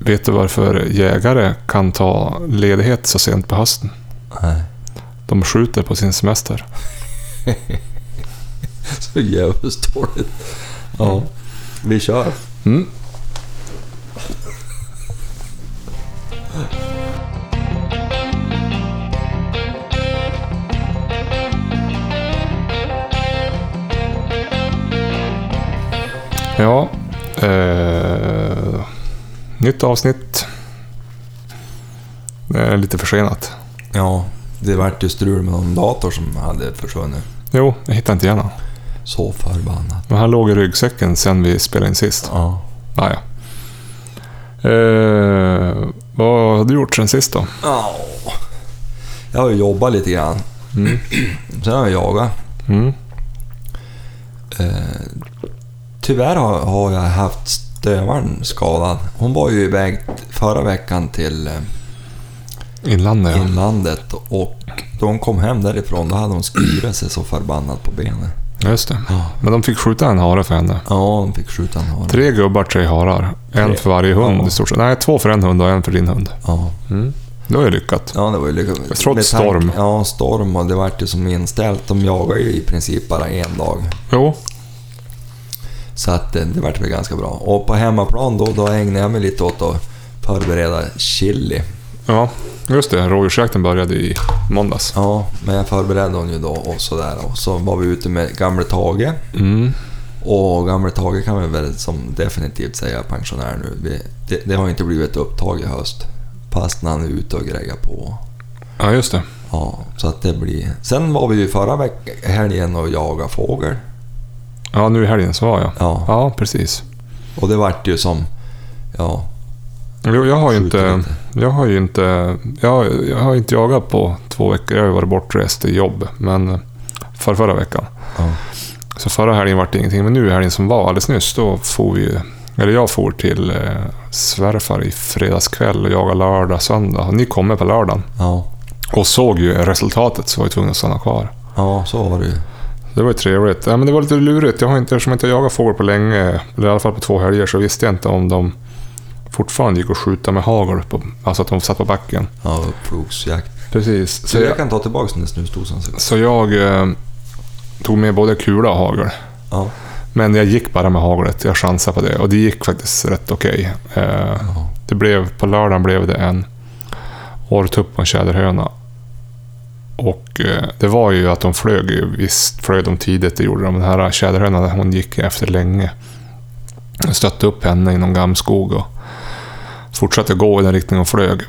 vet du varför jägare kan ta ledighet så sent på hösten? Nej. De skjuter på sin semester. Så jävligt dåligt. Ja. Vi kör. Mm. Ja, eh, nytt avsnitt. Det är lite försenat. Ja, det vart ju strul med någon dator som hade försvunnit. Jo, jag hittade inte igen honom. Så förbannat. Men han låg i ryggsäcken sen vi spelade in sist. Ja. Ah, ja. eh, vad har du gjort sen sist då? Ja. Jag har ju jobbat lite grann. Mm. Sen har jag jagat. Mm. Eh, tyvärr har, har jag haft stövaren skadad. Hon var ju iväg förra veckan till eh, Inlandet ja. inlandet och då hon kom hem därifrån då hade hon skurit sig så förbannat på benen. Just det. Ja, Men de fick skjuta en hare för henne. ja hon fick skjuta en hare. Tre gubbar, tre harar. En Tre. för varje hund Ja. i stort sett. Nej, två för en hund och en för din hund. Ja. Mm. Det var ju lyckat. Ja, det var ju lyckat. Trots storm. Ja, storm och det vart ju som inställt. De jagar ju i princip bara en dag. Jo. Så att eh, det vart väl ganska bra. Och på hemmaplan då, då ägnade jag mig lite åt att förbereda chili. Ja, just det. Rådjursjakten började i måndags. Ja, men jag förberedde hon ju då och sådär. Och så var vi ute med gamle Tage. Mm. Och gamle Tage kan vi väl som definitivt säga pensionär nu. Vi, det, det har inte blivit ett upptag i höst. Fast när han är ute och grejar på. Ja, just det. Ja, så att det blir... Sen var vi ju förra veckan, helgen och jagade fågel. Ja, nu i helgen så var jag. Ja, Ja, precis. och det vart ju som... Ja, Jo, jag har ju inte... Jag har ju inte... Jag, jag har inte jagat på två veckor. Jag har ju varit bortrest i jobb. Men för förra veckan. Ja. Så förra helgen var det ingenting. Men nu i helgen som var alldeles nyss, då får vi... Eller jag for till eh, svärfar i fredagskväll och jagade lördag, söndag. Och ni kommer på lördagen. Ja, Och såg ju resultatet så var jag tvungen att stanna kvar. ja så var det ju. Det var ju trevligt. Ja, men det var lite lurigt. Jag har inte, eftersom jag inte har jagat fågel på länge, eller i alla fall på två helger, så visste jag inte om de fortfarande gick att skjuta med hagel. På, alltså att de satt på backen. Ja, upplogsjakt. Precis. Så jag jag, kan ta tillbaka den där snusdosan. så jag eh, tog med både kula och hagel. Ja. Men jag gick bara med haglet. Jag chansade på det och det gick faktiskt rätt okej. Eh, ja. det blev, på lördagen blev det en orrtupp och en tjäderhöna. Och eh, det var ju att de flög ju. Visst flög de tidigt, det gjorde de. Den här tjäderhönan, hon gick efter länge. Jag stötte upp henne i någon gammskog och fortsatte gå i den riktningen hon flög.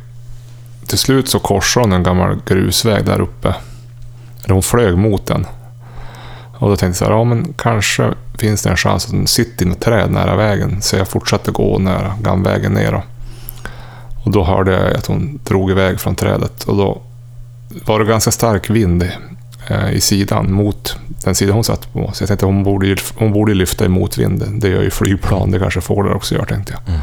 Till slut så korsade hon en gammal grusväg där uppe. Eller hon flög mot den. Och då tänkte jag så här, ja men kanske finns det en chans att hon sitter i något träd nära vägen. Så jag fortsatte gå nära gamvägen ner. Och då hörde jag att hon drog iväg från trädet. Och då var det ganska stark vind eh, i sidan mot den sidan hon satt på. Så jag tänkte hon borde, hon borde lyfta i motvind. Det gör ju flygplan, det kanske fåglar också gör tänkte jag. Mm.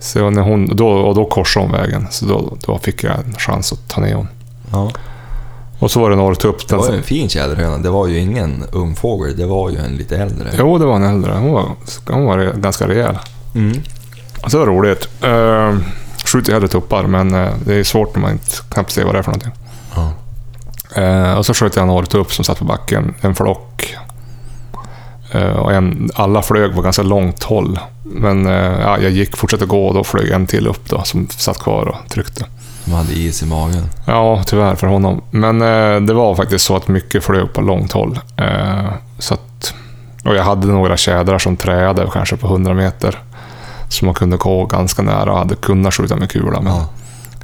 Så när hon, då, och då korsade hon vägen. Så då, då fick jag en chans att ta ner hon. ja. Och så var det norrtupp. Det Den var ju en fin tjäderhöna. Det var ju ingen ung fågel, det var ju en lite äldre. jo, det var en äldre. Hon var, hon var ganska rejäl. Mm. Så det var roligt. Uh, skjuter hellre tuppar, men eh, det är svårt när man inte knappt ser vad det är för någonting. Eh, och så sköt jag en orrtupp som satt på backen, en flock. Eh, och en, alla flög på ganska långt håll. Men eh, ja, jag gick, fortsatte gå och då flög en till upp då, som satt kvar och tryckte. De hade is i magen. Ja, tyvärr för honom. Men eh, det var faktiskt så att mycket flög på långt håll. Eh, så att, och jag hade några tjädrar som träade kanske på 100 meter. Så man kunde gå ganska nära och hade kunnat skjuta med kula. Men Ja.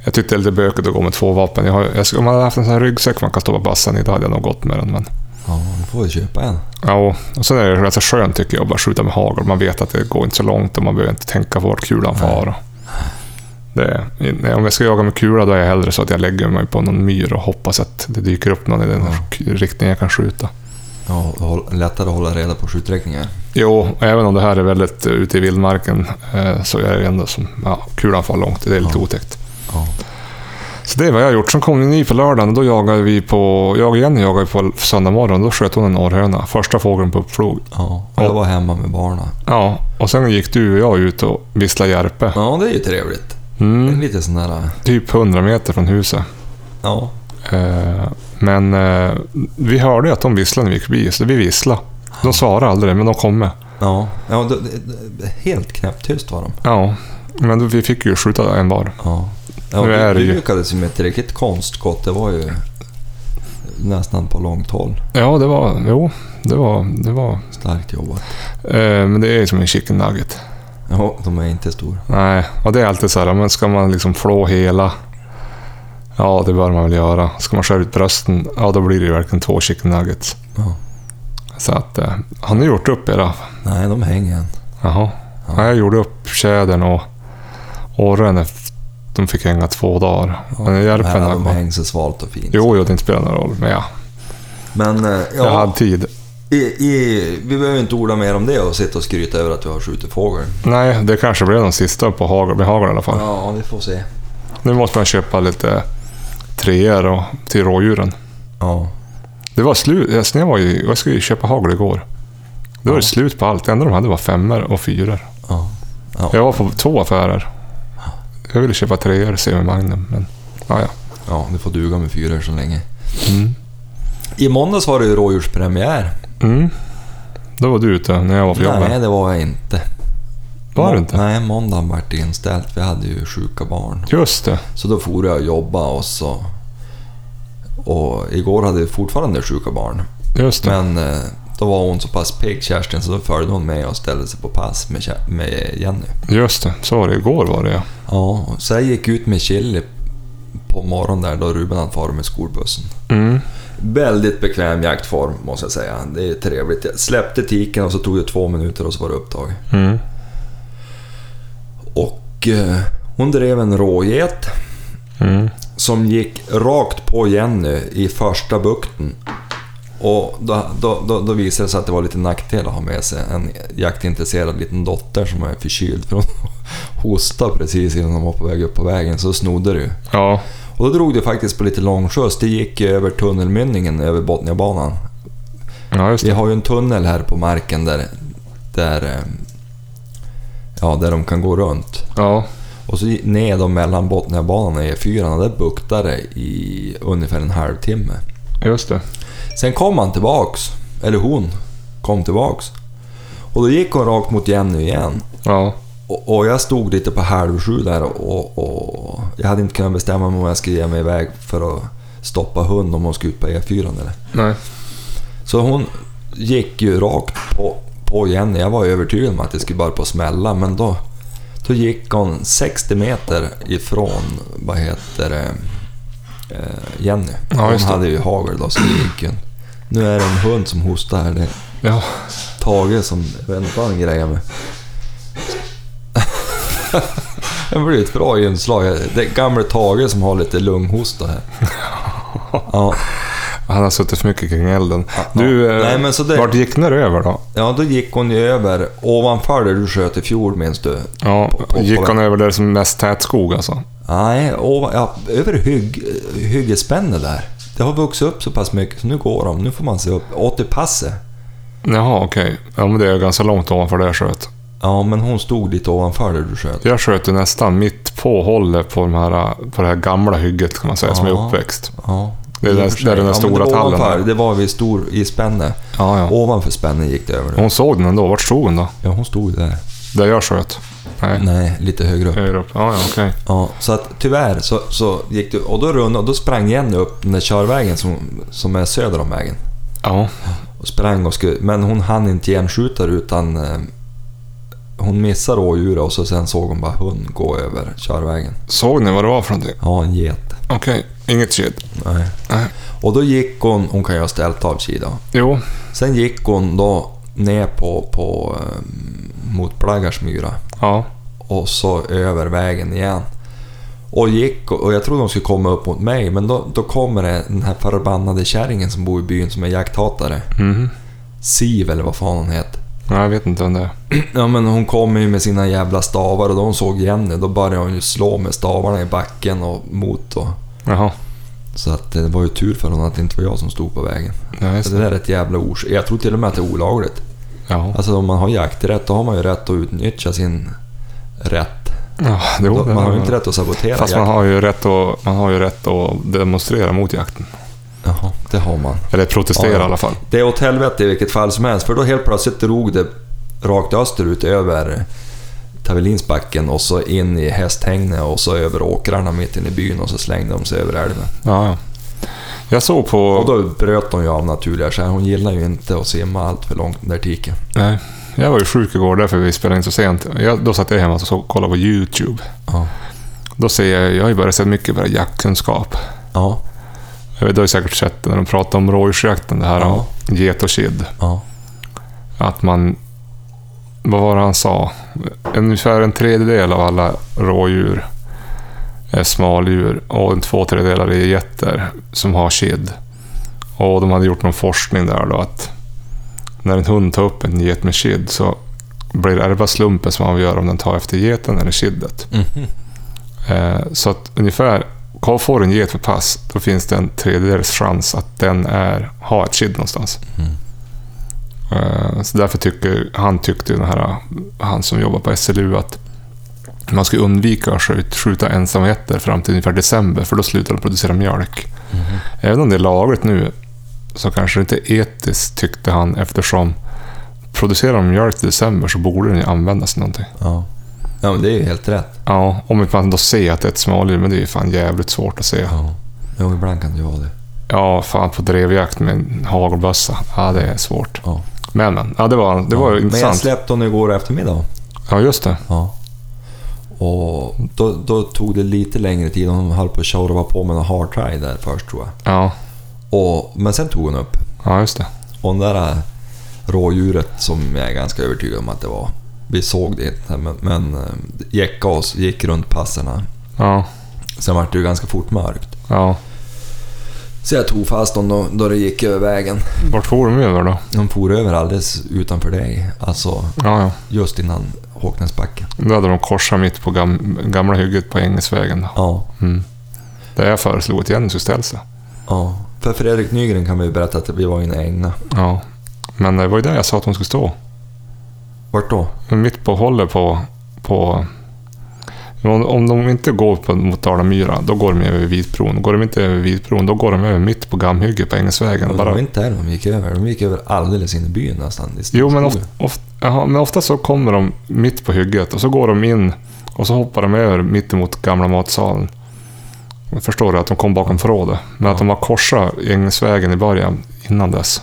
Jag tyckte det är lite bökigt att gå med två vapen. Jag har, jag, om man hade haft en sån här ryggsäck man kan stoppa bassan i, då hade jag nog gått med den. Men, Ja, du får ju köpa en. ja, och, sen är det ganska skönt tycker jag att bara skjuta med hagel. Man vet att det går inte så långt och man behöver inte tänka på vart kulan far. Det, om jag ska jaga med kula då är jag hellre så att jag lägger mig på någon myr och hoppas att det dyker upp någon i den Ja. riktningen jag kan skjuta. Ja, lättare att hålla reda på skjuträckningar. Jo, även om det här är väldigt eh, ute i vildmarken eh, så är det ändå som ja, kulan far långt. Det är lite Ja. otäckt. Ja. Så Det är vad jag har gjort. Sen kom ni på lördagen och då jagade vi på... Jag och Jenny jagade på söndag morgon. Då sköt hon en norrhöna. Första fågeln på uppflog. Ja, och jag var hemma med barnen. Ja, och sen gick du och jag ut och visslade järpe. Ja, det är ju trevligt. Det är Mm, lite sån där... typ 100 meter från huset. Ja, Eh, men eh, vi hörde att de visslade när vi gick förbi, så vi visslade. De svarade aldrig, men de kom med. ja. ja det, helt knäpptyst var de. Ja, men vi fick ju skjuta en var. Ja. Ja, Nu är det ju- lyckades ju med ett riktigt konstskott. Det var ju nästan på långt håll. Ja, det var... Jo, det var... Det var Starkt jobbat. eh, men det är ju som en chicken nugget. Ja, de är inte stora. Nej, och det är alltid så här, men ska man liksom flå hela... Ja, det bör man väl göra. Ska man skära ut brösten, ja då blir det ju verkligen två chicken nuggets. Ja. Så att... Eh, har ni gjort upp era? Nej, de hänger än. Jaha. Ja. Ja. jag gjorde upp tjädern och orren. efter- De fick hänga två dagar. Nej, järpen har de hänger så svalt och fint. Jo, jo, det inte spelar någon roll. Men ja, Men eh, jag ja, hade tid. i, i, vi behöver inte orda mer om det och sitta och skryta över att vi har skjutit fågel. Nej, det kanske blev de sista på hagel, med hagel i alla fall. Ja, vi får se. Nu måste man köpa lite treor och, till rådjuren. Ja, Det var slut. Jag, jag, var ju, jag skulle ju köpa hagel igår. Då var det Ja. slut på allt. Det enda de hade var femmor och fyror. ja. ja. Jag var på två affärer. Jag ville köpa treor semi magnum, men ja, ja. ja det får duga med fyror så länge. Mm. I måndags var det ju rådjurspremiär. Mm. Då var du ute när jag var på jobbet. Nej, det var jag inte. Var du inte? Nej, måndagen vart inställt. Vi hade ju sjuka barn. Just det. Så då for jag och jobba och så... Och igår hade vi fortfarande sjuka barn. Just det. Men eh, då var hon så pass pigg, Kerstin, så då följde hon med och ställde sig på pass med, med Jenny. Just det. Så var det. Igår var det ja. Ja, så jag gick ut med Chili på morgonen där då Ruben hade farit med skolbussen. Mm. Väldigt bekväm jaktform måste jag säga. Det är trevligt. Jag släppte tiken och så tog det två minuter och så var det upptag. Mm. Och eh, hon drev en råget Mm. som gick rakt på Jenny i första bukten. Och då, då, då, då visade det sig att det var lite nackdel att ha med sig en jaktintresserad liten dotter som är förkyld. För hon hostade precis innan de var på väg upp på vägen, så snodde det. Ja. Och då drog det faktiskt på lite långskjuts. Det gick över tunnelmynningen över Botniabanan. Ja, just Vi det. har ju en tunnel här på marken där, där, eh, ja, där de kan gå runt. Ja. Och så ner då mellan Botniabanan och E4, och där buktade det i ungefär en halvtimme. Just det. Sen kom han tillbaks, eller hon kom tillbaks. Och då gick hon rakt mot Jenny igen. Ja. Och, och jag stod lite på halv sju där och, och jag hade inte kunnat bestämma mig om jag skulle ge mig iväg för att stoppa hund om hon skulle ut på E4 eller. Nej. Så hon gick ju rakt på, på Jenny. Jag var övertygad om att det skulle bara på smälla, men då, då gick hon 60 meter ifrån, vad heter det, eh, Jenny. Ja, hon hade ju hagel då, så det gick ju. Nu är det en hund som hostar här. Det är Ja. Tage som, jag vet inte vad han grejer med. Det blir ett bra inslag. Det är gamle Tage som har lite lunghosta här. Ja, Han har suttit för mycket kring elden. Du, eh, Nej, men så det- vart gick ni över då? Ja, då gick hon ju över ovanför där du sköt i fjol, minns du? Ja, På- på- gick på- han över där som mest tät skog alltså? Nej, ovan, ja, över hygg, hyggesspänne där. Det har vuxit upp så pass mycket så nu går de. Nu får man se upp. 80 passe. Jaha, okej. Ja, men det är ganska långt ovanför där jag sköt. Ja, men hon stod lite ovanför där du sköt. Jag sköt ju nästan mitt på hållet på, de här, på det här gamla hygget kan man säga, som är Ja. uppväxt. Ja. Det är och där- den där ja, stora det tallen ovanför. Det var vid stor, i spänne. Ja, ja. Ovanför spänne gick det över. Hon såg den ändå. Vart stod hon då? Ja, hon stod där. Där jag sköt? Nej. Nej, lite högre upp. Högre upp. Ja, ja, okej. Ja, så att tyvärr så, så gick det... Och då rundade och då sprang Jenny upp den där körvägen som, som är söder om vägen. Ja. Och sprang och skulle... Men hon hann inte genskjuta utan... Eh, hon missade rådjuret och så sen såg hon bara hund gå över körvägen. Såg ni vad det var för någonting? Ja, en get. Okej, inget kid. Nej. Nej. Och då gick hon... Hon kan ju ha ställt av Kida. Jo. Sen gick hon då ner på... på eh, mot Blaggarsmyra. Ja. och så över vägen igen. Och gick och och jag trodde de skulle komma upp mot mig men då, då kommer det den här förbannade kärringen som bor i byn som är jakthatare. Mhm. Siv eller vad fan hon heter. Nej, jag vet inte vem det är. Ja men hon kommer ju med sina jävla stavar och då hon såg Jenny då började hon ju slå med stavarna i backen och mot och... Jaha. Så att det var ju tur för honom att det inte var jag som stod på vägen. Ja, det det. där är ett jävla ors... Jag tror till och med att det är olagligt. Ja. Alltså om man har jakträtt, då har man ju rätt att utnyttja sin rätt. ja jo, Då, man har ju man. inte rätt att sabotera Fast man jakten. har, ju rätt att, man har ju rätt att demonstrera mot jakten. Jaha, det har man. Eller protestera Ja, ja. i alla fall. Det är åt helvete i vilket fall som helst, för då helt plötsligt drog det rakt österut över Tavelinsbacken och så in i Hästhägne och så över åkrarna mitt inne i byn och så slängde de sig över älven. Ja, ja. Jag såg på... Och då bröt de ju av naturliga skäl. Hon gillar ju inte att simma allt för långt den där tiken. Nej, jag var ju sjuk igår därför vi spelade in så sent. Jag, då satt jag hemma och så kollade på YouTube. Ja. Då ser jag, jag har ju börjat se mycket bara jaktkunskap. Ja. Jag vet, Du har ju säkert sett när de pratar om rådjursjakten, det här Ja. om get och kid. Ja. Att man... Vad var det han sa? Ungefär en tredjedel av alla rådjur är smaldjur och en två tredjedelar är getter som har kid. Och de hade gjort någon forskning där då att när en hund tar upp en get med kid så blir det, är det bara slumpen som avgör om den tar efter geten eller kiddet. Mhm. Eh, så att ungefär, får en get för pass, då finns det en tredjedels chans att den är, har ett kid någonstans. Mm. Eh, Så därför tycker han tyckte den här, han som jobbar på SLU att man ska undvika att skjuta, ensamheter fram till ungefär december för då slutar de producera mjölk. Mhm. Även om det är lagligt nu så kanske det inte är etiskt tyckte han eftersom producerar de mjölk i december så borde den ju användas till någonting. Ja. ja, men det är ju helt rätt. Ja, om man då ser att det är ett smaldjur, men det är ju fan jävligt svårt att se. Ja. Jo, ibland kan det ju vara det. Ja, fan på drevjakt med en hagelbössa. Ja, det är svårt. Ja. Men, men. Ja, det var, det var ja. Men jag intressant. släppte honom igår eftermiddag. Ja, just det. Ja. Och då, då tog det lite längre tid. Hon höll på att tjorva på med en hard try där först tror jag. Ja, Och, men sen tog hon upp. ja just det. Och det där rådjuret som jag är ganska övertygad om att det var. Vi såg det inte, men, men eh, jäcka oss, gick runt passerna. Ja, Sen var det ju ganska fort mörkt. ja. Så jag tog fast dem då, då det gick över vägen. Vart for de över då? De for över alldeles utanför dig. Alltså Ja, ja. just innan Håknäsbacken. Då hade de korsat mitt på gam, gamla hygget på Ängesvägen. Då. Ja, Mm. Där jag föreslog att Jenny skulle ställa sig. ja. För Fredrik Nygren kan vi berätta att vi var inne i Ängna. Ja. Men det var ju där jag sa att hon skulle stå. Vart då? Mitt på hållet på... på om, de inte går på, mot Dalamyra, då går de över Vitbron. Går de inte över Vitbron, då går de över mitt på Gamhygget på det Bara, var inte där de gick över. De gick över alldeles in i byn nästan. i jo, men, of, skogen. Jaha, men ofta så kommer de mitt på hygget och så går de in och så hoppar de över mitt emot gamla matsalen. Jag förstår du att de kom bakom förrådet. Men att de har korsat Ängesvägen i början innan dess.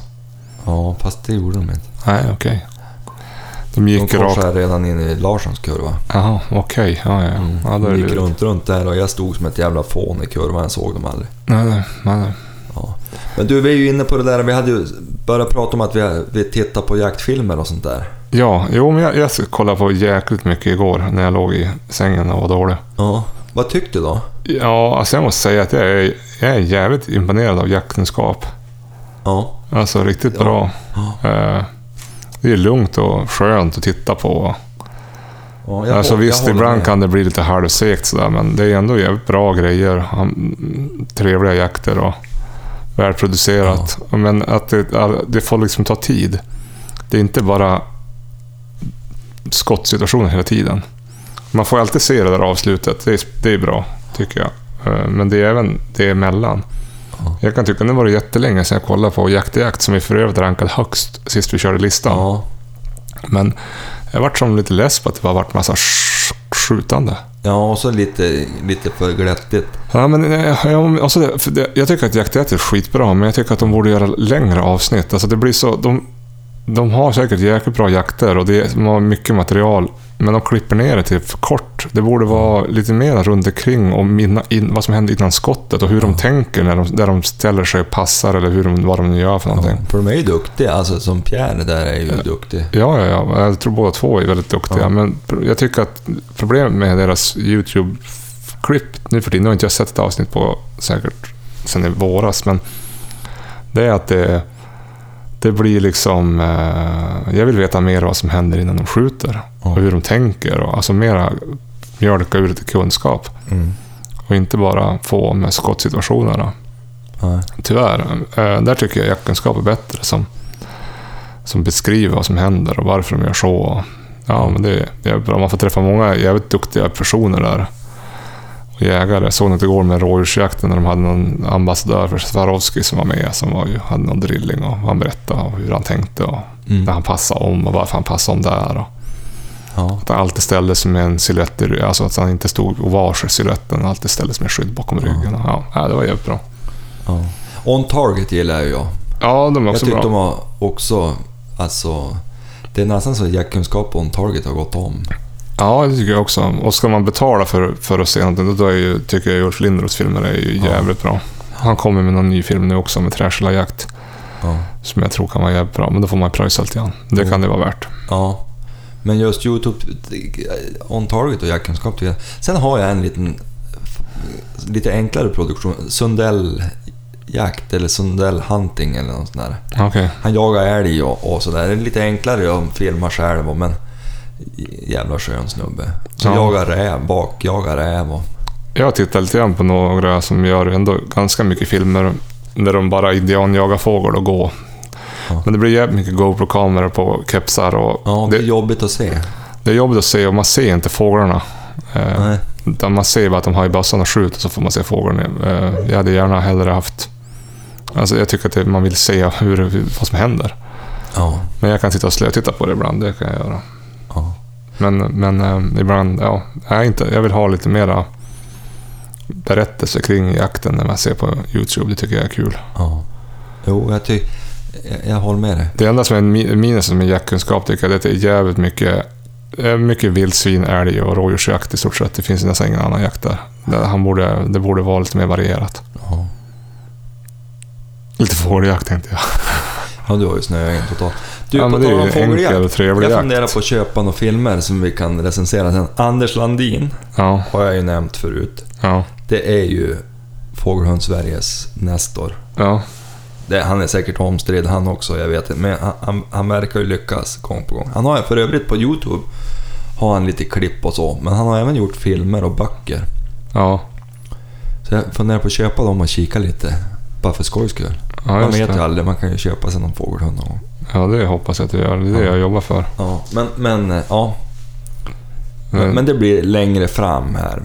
Ja, fast det gjorde de inte. Nej, okej. De De gick rakt... korsade redan in i Larssons kurva. Jaha, okej. Ja, ja. Mm. ja, de gick runt, runt där och jag stod som ett jävla fån i kurvan. Jag såg dem aldrig. Nej, nej, nej. Ja. Men du, vi är ju inne på det där. Vi hade ju börjat prata om att vi, vi tittar på jaktfilmer och sånt där. Ja, jo, men jag, jag kollade på jäkligt mycket igår när jag låg i sängen och var dålig. Ja. Vad tyckte du då? Ja, alltså jag måste säga att jag är, jag är jävligt imponerad av jaktkunskap. Ja. Alltså riktigt bra. Ja. Eh, Det är lugnt och skönt att titta på. ja jag alltså håller- visst, ibland med. kan det bli lite halvsegt sådär, men det är ändå jävligt bra grejer. Trevliga jakter och välproducerat. Men att det, det får liksom ta tid. Det är inte bara skottsituationer hela tiden. Man får alltid se det där avslutet. Det är, det är bra, tycker jag. Eh, Men det är även det emellan. Ja. Jag kan tycka att det var jättelänge sedan jag kollade på Jakt i jakt, som vi för övrigt rankade högst sist vi körde listan. Ja. Men jag vart som lite less på att det bara varit massa skjutande. ja, och så lite, lite för glättigt. Ja, men, eh, ja, alltså det, för det, jag tycker att jakt är skitbra, men jag tycker att de borde göra längre avsnitt. Alltså det blir så... De, de har säkert jäkligt bra jakter och det, de har mycket material, men de klipper ner det till för kort. Det borde vara lite mer runt omkring och minna in, vad som händer innan skottet och hur de tänker när de, där de ställer sig och passar eller hur de, vad de nu gör för någonting. Ja, för de är ju duktiga. Alltså som Pierre där är ju duktig. Ja, ja, ja. Jag tror båda två är väldigt duktiga. Ja. Men jag tycker att problemet med deras YouTube-klipp nu för tiden, nu har inte jag sett ett avsnitt på säkert sen i våras, men det är att det, det blir liksom... Eh, jag vill veta mer vad som händer innan de skjuter Ja. och hur de tänker. Och, alltså mera mjölka ur lite kunskap. Mm. Och inte bara få med skottsituationerna. Nej. Tyvärr. Eh, där tycker jag jaktkunskap är bättre. Som, som beskriver vad som händer och varför de gör så. Ja, men det, det är bra. Man får träffa många jävligt duktiga personer där. Och jägare. Jag såg något igår med rådjursjakten när de hade någon ambassadör för Swarovski som var med. Som var ju, hade någon drilling och han berättade hur han tänkte och Mm. när han passade om och varför han passade om där. Och Ja. att han alltid ställde sig med en silhuett i ryggen. Alltså att han inte stod ovars i siluetten. Han alltid ställde sig med skydd bakom ryggen. Och, ja, ja, det var jävligt bra. ja. On Target gillar ju jag. Ja, de är Jag också tyckte bra. de var också... Alltså... Det är nästan så att jaktkunskap On Target har gått om. Ja, det tycker jag också. Och ska man betala för, för att se någonting, då är ju, tycker jag Ulf Lindroths filmer är ju Ja. jävligt bra. Han kommer med någon ny film nu också med Träskila jakt. Ja. Som jag tror kan vara jävligt bra, men då får man pröjsa lite grann. Det Mm. kan det vara värt. ja. Men just Youtube, On Target och jaktkunskap tycker jag. Sen har jag en liten... Lite enklare produktion. Sundell jakt eller Sundell hunting eller något sånt där. Okej. Han jagar älg och, och sådär. Det är lite enklare att filma själv men... Jävla skön snubbe. Så Ja. jagar räv, bakjagar räv och... Jag har tittat lite grann på några som gör ändå ganska mycket filmer där de bara indianjagar fågel och går. Ja. Men det blir jävligt mycket GoPro-kameror på kepsar och Ja, det är det, jobbigt att se. det är jobbigt att se och man ser inte fåglarna. Eh, Nej. Utan man ser bara att de har i bössan och skjuter så får man se fågeln. Eh, Jag hade gärna hellre haft... Alltså jag tycker att det, man vill se hur, hur, vad som händer. Ja. Men jag kan sitta och slötitta på det ibland, det kan jag göra. Men, men eh, ibland, ja, jag, inte, jag vill ha lite mera berättelse kring jakten när man ser på YouTube. Det tycker jag är kul. Ja. Jo, jag tycker... Jag, jag håller med dig. Det enda som är minus med jaktkunskap tycker jag är att det är jävligt mycket, mycket vildsvin, älg och rådjursjakt i stort sett. Det finns nästan ingen annan jakt där. han borde, det borde vara lite mer varierat. Ja. Lite fågeljakt tänkte jag. ja, du har ju snöat totalt. Du, Ja, på tal om ju fågeljakt. Jag funderar på att köpa några filmer som vi kan recensera sen. Anders Landin Ja, har jag ju nämnt förut. ja, Det är ju Fågelhund-Sveriges Nestor. ja. Det, han är säkert omstridd han också, jag vet inte. Men han, han, han verkar ju lyckas gång på gång. Han har för övrigt på YouTube har han lite klipp och så, men han har även gjort filmer och böcker. ja. Så jag funderar på att köpa dem och kika lite. Bara för skojs skull. ja man vet ju det. aldrig, man kan ju köpa sig någon fågelhund någon gång. Ja, det hoppas jag att du gör. Det är det Ja. jag jobbar för. Ja, men, men eh, ja. Men, Men, det blir längre fram här.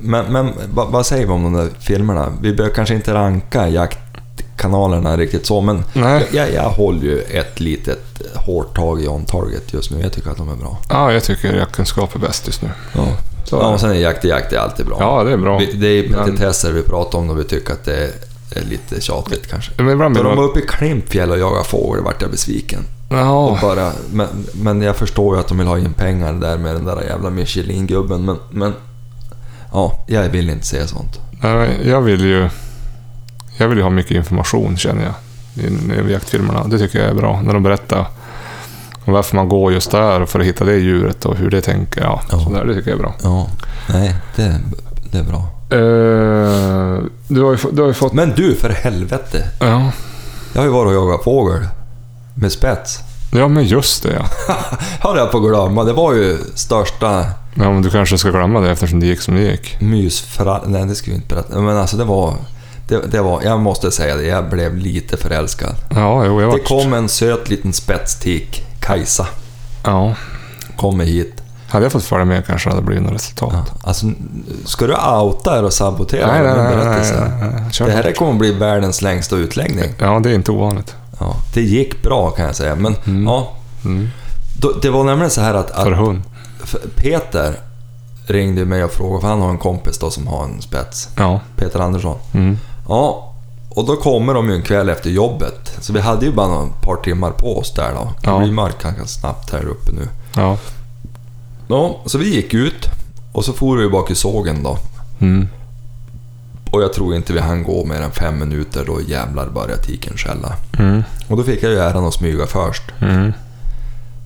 Men, men vad, vad säger vi om de där filmerna? Vi behöver kanske inte ranka jaktkanalerna riktigt så, men nej. jag, jag håller ju ett litet hårt tag i On Target just nu. Jag tycker att de är bra. Ja, jag tycker jaktkunskap är bäst just nu. Ja, Så ja är och sen är jakt i jakt är alltid bra. Ja, det är bra. Vi, det är Men- petitesser vi pratar om och vi tycker att det är, är lite tjatigt kanske. Men ibland blir de var uppe i Klimpfjäll och jagade fågel vart jag besviken. Och Ja, bara, men, men jag förstår ju att de vill ha in pengar där med den där jävla Michelin-gubben, men, men... Ja, jag vill inte se sånt. nej, jag vill ju... Jag vill ju ha mycket information känner jag. I, i jaktfilmerna. Det tycker jag är bra. När de berättar varför man går just där för att hitta det djuret och hur det tänker. Ja, Ja. Sådär, det tycker jag är bra. Ja, nej, det, det är bra. Eh, du, har ju, du har ju fått... Men du, för helvete! Ja, Jag har ju varit och jagat fågel. Med spets. ja, men just det ja. Har jag på att glömma. Det var ju största ja men du kanske ska glömma det eftersom det gick som det gick. mysfra... Nej, det ska vi inte berätta. Men alltså det var... Det, det var... Jag måste säga det, jag blev lite förälskad. Ja, jo, jag Det kom en söt liten spetstik, Kajsa, Ja. kommer hit. Hade jag fått följa med kanske hade det blivit något resultat. Ja, alltså, ska du outa er och sabotera Nej, nej, nej, nej, berättelse? nej, nej. Kör Det här kommer att bli världens längsta utläggning. Ja, det är inte ovanligt. Ja, det gick bra kan jag säga, men Mm. ja. Mm. Det var nämligen så här att, För att hund. f- Peter ringde mig och frågade, för han har en kompis då som har en spets. Ja. Peter Andersson. Mm. Ja, och då kommer de ju en kväll efter jobbet. Så vi hade ju bara ett par timmar på oss där då. Det Ja. blir mörkt ganska snabbt här uppe nu. Ja. Ja, så vi gick ut och så for vi bak i sågen då. Mm. Och jag tror inte vi hann gå mer än fem minuter, då jävlar började tiken skälla. Mm. Och då fick jag ju äran att smyga först. Mm.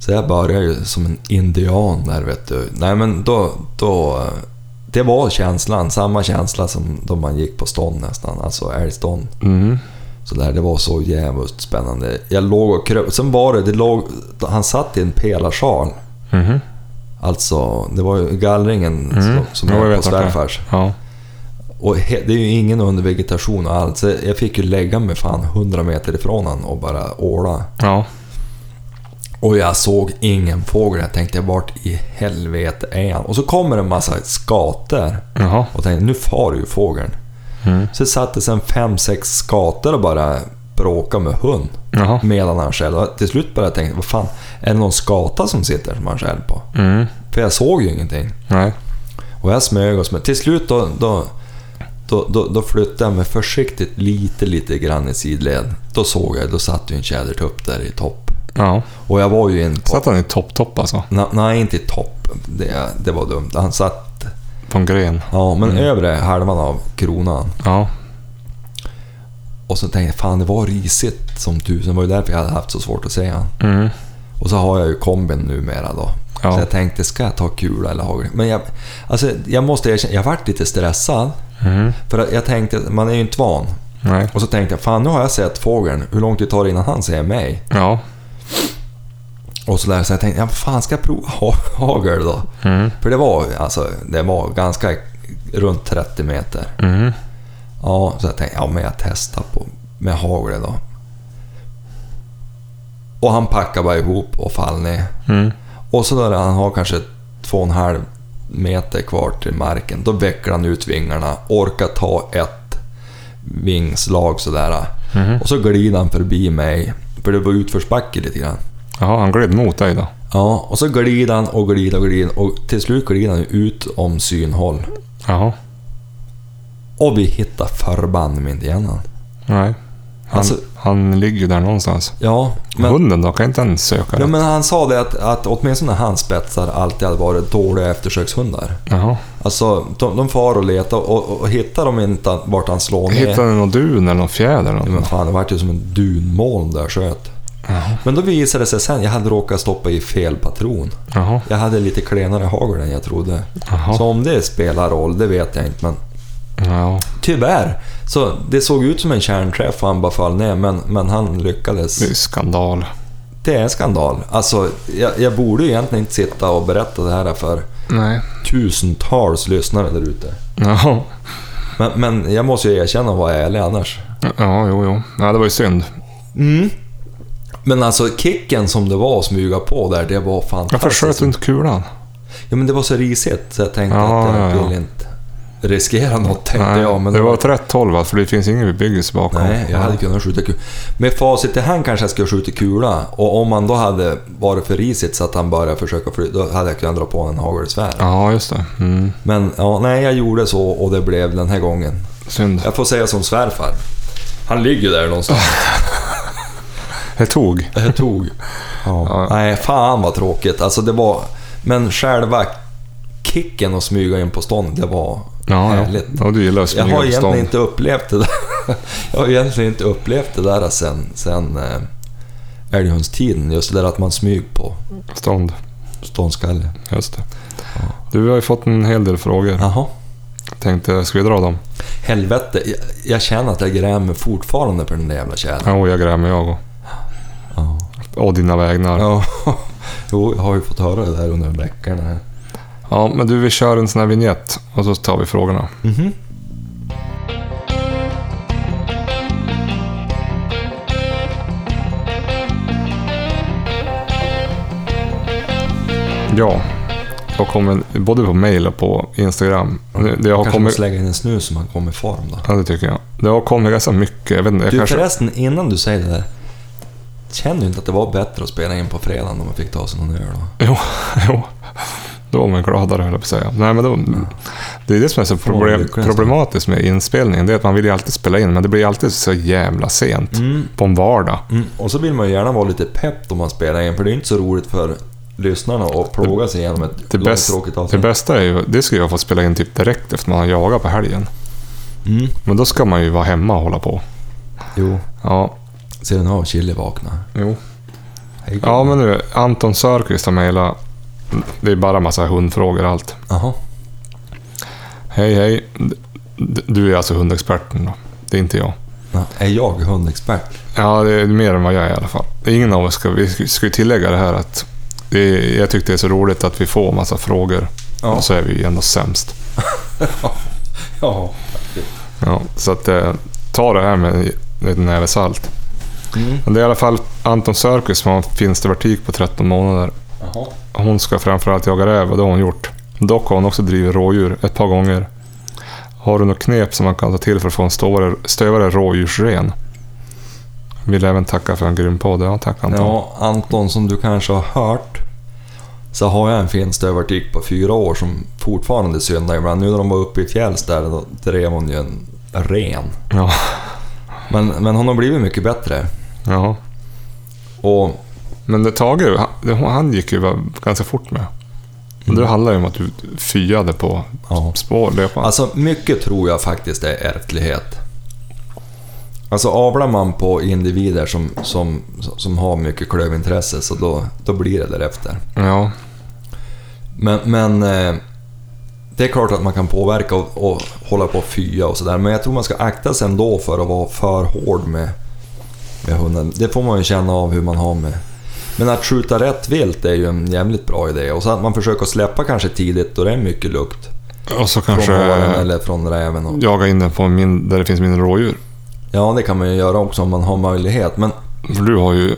Så jag började ju som en indian där vet du. Nej men då, då... Det var känslan, samma känsla som då man gick på stånd nästan, alltså älgstånd. Mm. Så där, det var så jävligt spännande. Jag låg och kröp. Sen var det, det låg, han satt i en pelarsal. Mhm. Alltså, det var ju gallringen Mm. som, som Ja, jag är på det svärfars. Ja. Och he, det är ju ingen undervegetation och allt. Så jag fick ju lägga mig fan 100 meter ifrån han och bara åla. Ja. Och jag såg ingen fågel. Jag tänkte, vart i helvete är han? Och så kommer en massa skator. Jaha. Och tänkte, nu far ju fågeln. Mm. Så satte sen fem, sex skator och bara bråkade med hund. Jaha. Medan han skällde. Och Till slut började jag tänka, vad fan, är det någon skata som sitter som han skäller på? Mm. För jag såg ju ingenting. Nej. Och jag smög och smög. Till slut då, då, då, då, då flyttade jag mig försiktigt lite, lite grann i sidled. Då såg jag, då satt ju en tjädertupp där i topp. Ja. Och jag var ju på... Satt han i topp-topp alltså? Na, nej, inte i topp. Det, det var dumt. Han satt... På en gren? Ja, men Mm. övre halvan av kronan. Ja. Och så tänkte jag, fan det var risigt som tusen. Det var ju därför jag hade haft så svårt att se han. Mm. Och så har jag ju kombin numera då. Ja. Så jag tänkte, ska jag ta kula eller hagel? Men jag, alltså, jag måste erkänna, jag vart lite stressad. Mm. För jag tänkte, man är ju inte van. Nej. Och så tänkte jag, fan nu har jag sett fågeln. Hur lång tid tar det innan han ser mig? Ja. Och så där, så jag tänkte, ja, fan ska jag prova ha- hagel då? Mm. För det var, alltså, det var ganska runt 30 meter. Mm. Ja, så jag tänkte, ja men jag testar på, med hagel då. Och han packade bara ihop och fall ner. Mm. Och så när han har kanske två och en halv meter kvar till marken, då vecklar han ut vingarna, orkar ta ett vingslag sådär. Mhm. Och så glider han förbi mig, för det var utförsbacke lite grann. Jaha, han gled mot dig då? Ja, och så glider han och glider och glider och till slut glider han ut om synhåll. Jaha. Och vi hittar förbanne inte igen han. Nej. Han, Alltså- han ligger ju där någonstans. Ja, men, Hunden då? Kan inte den söka ja, rätt? men han sa det att, att åtminstone hans spetsar alltid hade varit dåliga eftersökshundar. Jaha. Alltså, de, de far och letar och, och, och hittar de inte vart han slår ner... Hittade du någon dun eller någon fjäder? Eller Ja, men fan, det vart ju som en dunmoln där sköt. Jaha. Men då visade det sig sen, jag hade råkat stoppa i fel patron. Jaha. Jag hade lite klenare hagel än jag trodde. Så om det spelar roll, det vet jag inte. Men Ja. tyvärr, så det såg ut som en kärnträff och han bara föll ner, men, men han lyckades. Det är skandal. Det är en skandal. Alltså, jag, jag borde egentligen inte sitta och berätta det här för Nej. tusentals lyssnare där ute. Ja. Men, men jag måste ju erkänna och vara ärlig annars. Ja, jo, jo. Ja, det var ju synd. Mm. Men alltså kicken som det var att smyga på där, det var Varför fantastiskt. sköt du inte kulan? Ja men det var så risigt så jag tänkte Ja, att jag ja, ja. vill inte riskera något tänkte Nej, jag. Men det var åt rätt håll va? För det finns ingen bebyggelse bakom. Nej, jag hade kunnat skjuta kula. Med facit i hand kanske jag skulle skjuta kula och om man då hade varit för risigt så att han började försöka fly, då hade jag kunnat dra på en hagelsvärd. Ja, just det. Mm. Men ja, nej, jag gjorde så och det blev den här gången. Synd. Jag får säga som svärfar. Han ligger där någonstans. Det tog. Jag tog. Ja. Ja. Nej, fan vad tråkigt. Alltså det var... Men själva kicken att smyga in på stånd, det var Ja, härligt. ja. Och du gillar Jag har egentligen inte upplevt det där. Jag har egentligen inte upplevt det där sen, sen äh, älghundstiden. Just det där att man smyg på Stånd. ståndskalle. Just det. Du, vi har ju fått en hel del frågor. Jaha. Tänkte, ska vi dra dem? Helvete, jag, jag känner att jag grämer fortfarande på den där jävla tjädern. Ja, och jag grämer jag och. Ja. Och dina vägnar. Ja. ja. Jo, jag har ju fått höra det där under veckorna. Här. men du, vi kör en sån här vignett och så tar vi frågorna. Mhm. Ja. Jag kommer både på mail och på Instagram. Det, det har Kanske kommit... måste lägga in en snus så man kommer i form då. Ja, det tycker jag. Det har kommit ganska mycket. Jag vet inte, jag Du kanske... förresten, innan du säger det där. Känner du inte att det var bättre att spela in på fredagen när man fick ta sig någon öl då? Jo, jo. Då var man gladare höll jag på att säga. Nej, men då, Det är det som är så problem, problematiskt med inspelningen. Det är att man vill ju alltid spela in, men det blir alltid så jävla sent. Mm. På en vardag. Mm. Och så vill man ju gärna vara lite pepp om man spelar in, för det är inte så roligt för lyssnarna att plåga sig igenom ett Det, långt tråkigt det avsnitt. bästa är ju, det skulle jag få spela in typ direkt efter man har jagat på helgen. Mm. Men då ska man ju vara hemma och hålla på. Jo, Ja, nu har Chili vaknat. jo. Ja, men nu, Anton Sörqvist har mejlat. Det är bara massa hundfrågor allt. Jaha. Hej, hej. Du är alltså hundexperten då. Det är inte jag. Ja, Är jag hundexpert? Ja, det är mer än vad jag är i alla fall. Ingen av oss ska... Vi ska ju tillägga det här att... Det är, jag tyckte det är så roligt att vi får massa frågor. Ja. Och så är vi ju ändå sämst. Ja, Ja, så att eh, ta det här med en näve salt. Mm. Men det är i alla fall Anton Sörkis som har finstervertik på 13 månader. Jaha. Hon ska framförallt jaga räv och det har hon gjort. Dock har hon också drivit rådjur ett par gånger. Har du något knep som man kan ta till för att få en stövare, stövare rådjursren? Vill även tacka för en grym podd. Ja, tack Anton. Ja, Anton, som du kanske har hört så har jag en finstövartik på fyra år som fortfarande syndar ibland. Nu när de var uppe i fjälls där, då drev hon ju en ren. Ja. Men, men hon har blivit mycket bättre. ja. Och Men det Tage, han, han gick ju ganska fort med. Och det handlar ju om att du fyade på ja. spår, löpan. Alltså mycket tror jag faktiskt är ärftlighet. Alltså avlar man på individer som, som, som har mycket klövintresse så då, då blir det därefter. Ja, Men, men eh, det är klart att man kan påverka och, och hålla på och fya och sådär. Men jag tror man ska akta sig ändå för att vara för hård med, med hunden. Det får man ju känna av hur man har med. Men att skjuta rätt vilt är ju en jävligt bra idé. Och så att man försöker släppa kanske tidigt då det är mycket lukt. och så Från kanske haren eller från räven. Och, jaga in den på min, där det finns mindre rådjur. ja, det kan man ju göra också om man har möjlighet. Men För du har ju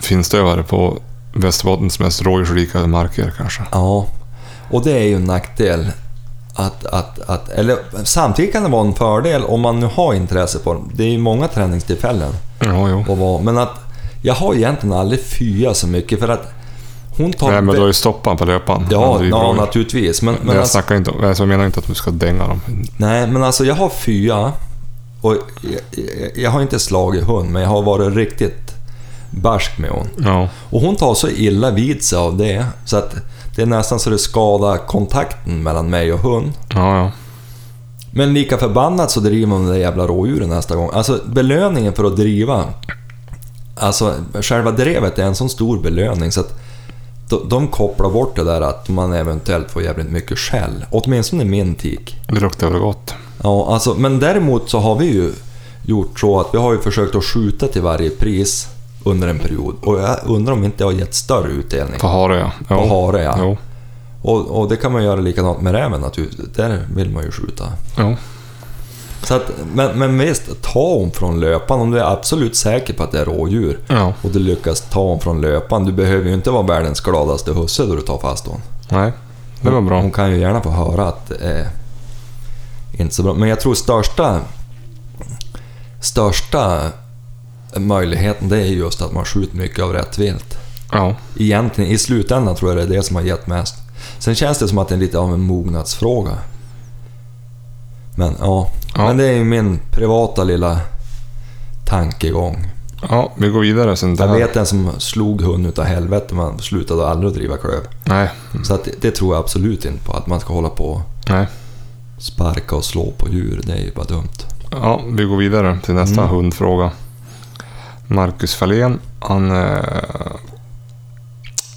finstövare på Västerbottens mest rådjursrika marker kanske. ja, och det är ju en nackdel. Att, att, att, eller samtidigt kan det vara en fördel om man nu har intresse på det. Det är ju många träningstillfällen. Ja, jo. vara. Men att jag har egentligen aldrig fyat så mycket för att hon tar... Nej, men du har ju stoppat på löpan. Ja, Det ja naturligtvis. Men, Men men jag alltså, snackar inte alltså jag menar inte att du ska dänga dem. nej, men alltså jag har fyat och jag, jag, jag har inte slagit hund, men jag har varit riktigt barsk med hon. Ja, Och hon tar så illa vid sig av det, så att det är nästan så det skadar kontakten mellan mig och hund. ja, ja. Men lika förbannat så driver man de där jävla rådjuren nästa gång. Alltså belöningen för att driva, alltså själva drevet är en sån stor belöning så att de, kopplar bort det där att man eventuellt får jävligt mycket skäll. Åtminstone min tik. Det luktar väl gott. Ja, alltså, men däremot så har vi ju gjort så att vi har ju försökt att skjuta till varje pris under en period. Och jag undrar om inte det har gett större utdelning. På hare, ja. På hare, ja. Och, och det kan man göra likadant med räven naturligtvis. Där vill man ju skjuta. Jo. Så att, men, men visst, ta hon från löpan om du är absolut säker på att det är rådjur. Ja. Och du lyckas ta hon från löpan. Du behöver ju inte vara världens gladaste husse då du tar fast hon. Nej, det var bra. Hon kan ju gärna få höra att det är inte så bra. Men jag tror största, största möjligheten det är just att man skjuter mycket av rätt vilt. Ja. Egentligen, i slutändan tror jag det är det som har gett mest. Sen känns det som att det är lite av en mognadsfråga. Men ja, Ja. men det är ju min privata lilla tankegång. Ja, vi går vidare sen. Jag vet en som slog hund utav helvete men slutade aldrig att driva klöv. Nej, Så att det, tror jag absolut inte på, att man ska hålla på nej. sparka och slå på djur. Det är ju bara dumt. Ja, vi går vidare till nästa Mm. hundfråga. Marcus Fahlén, han eh,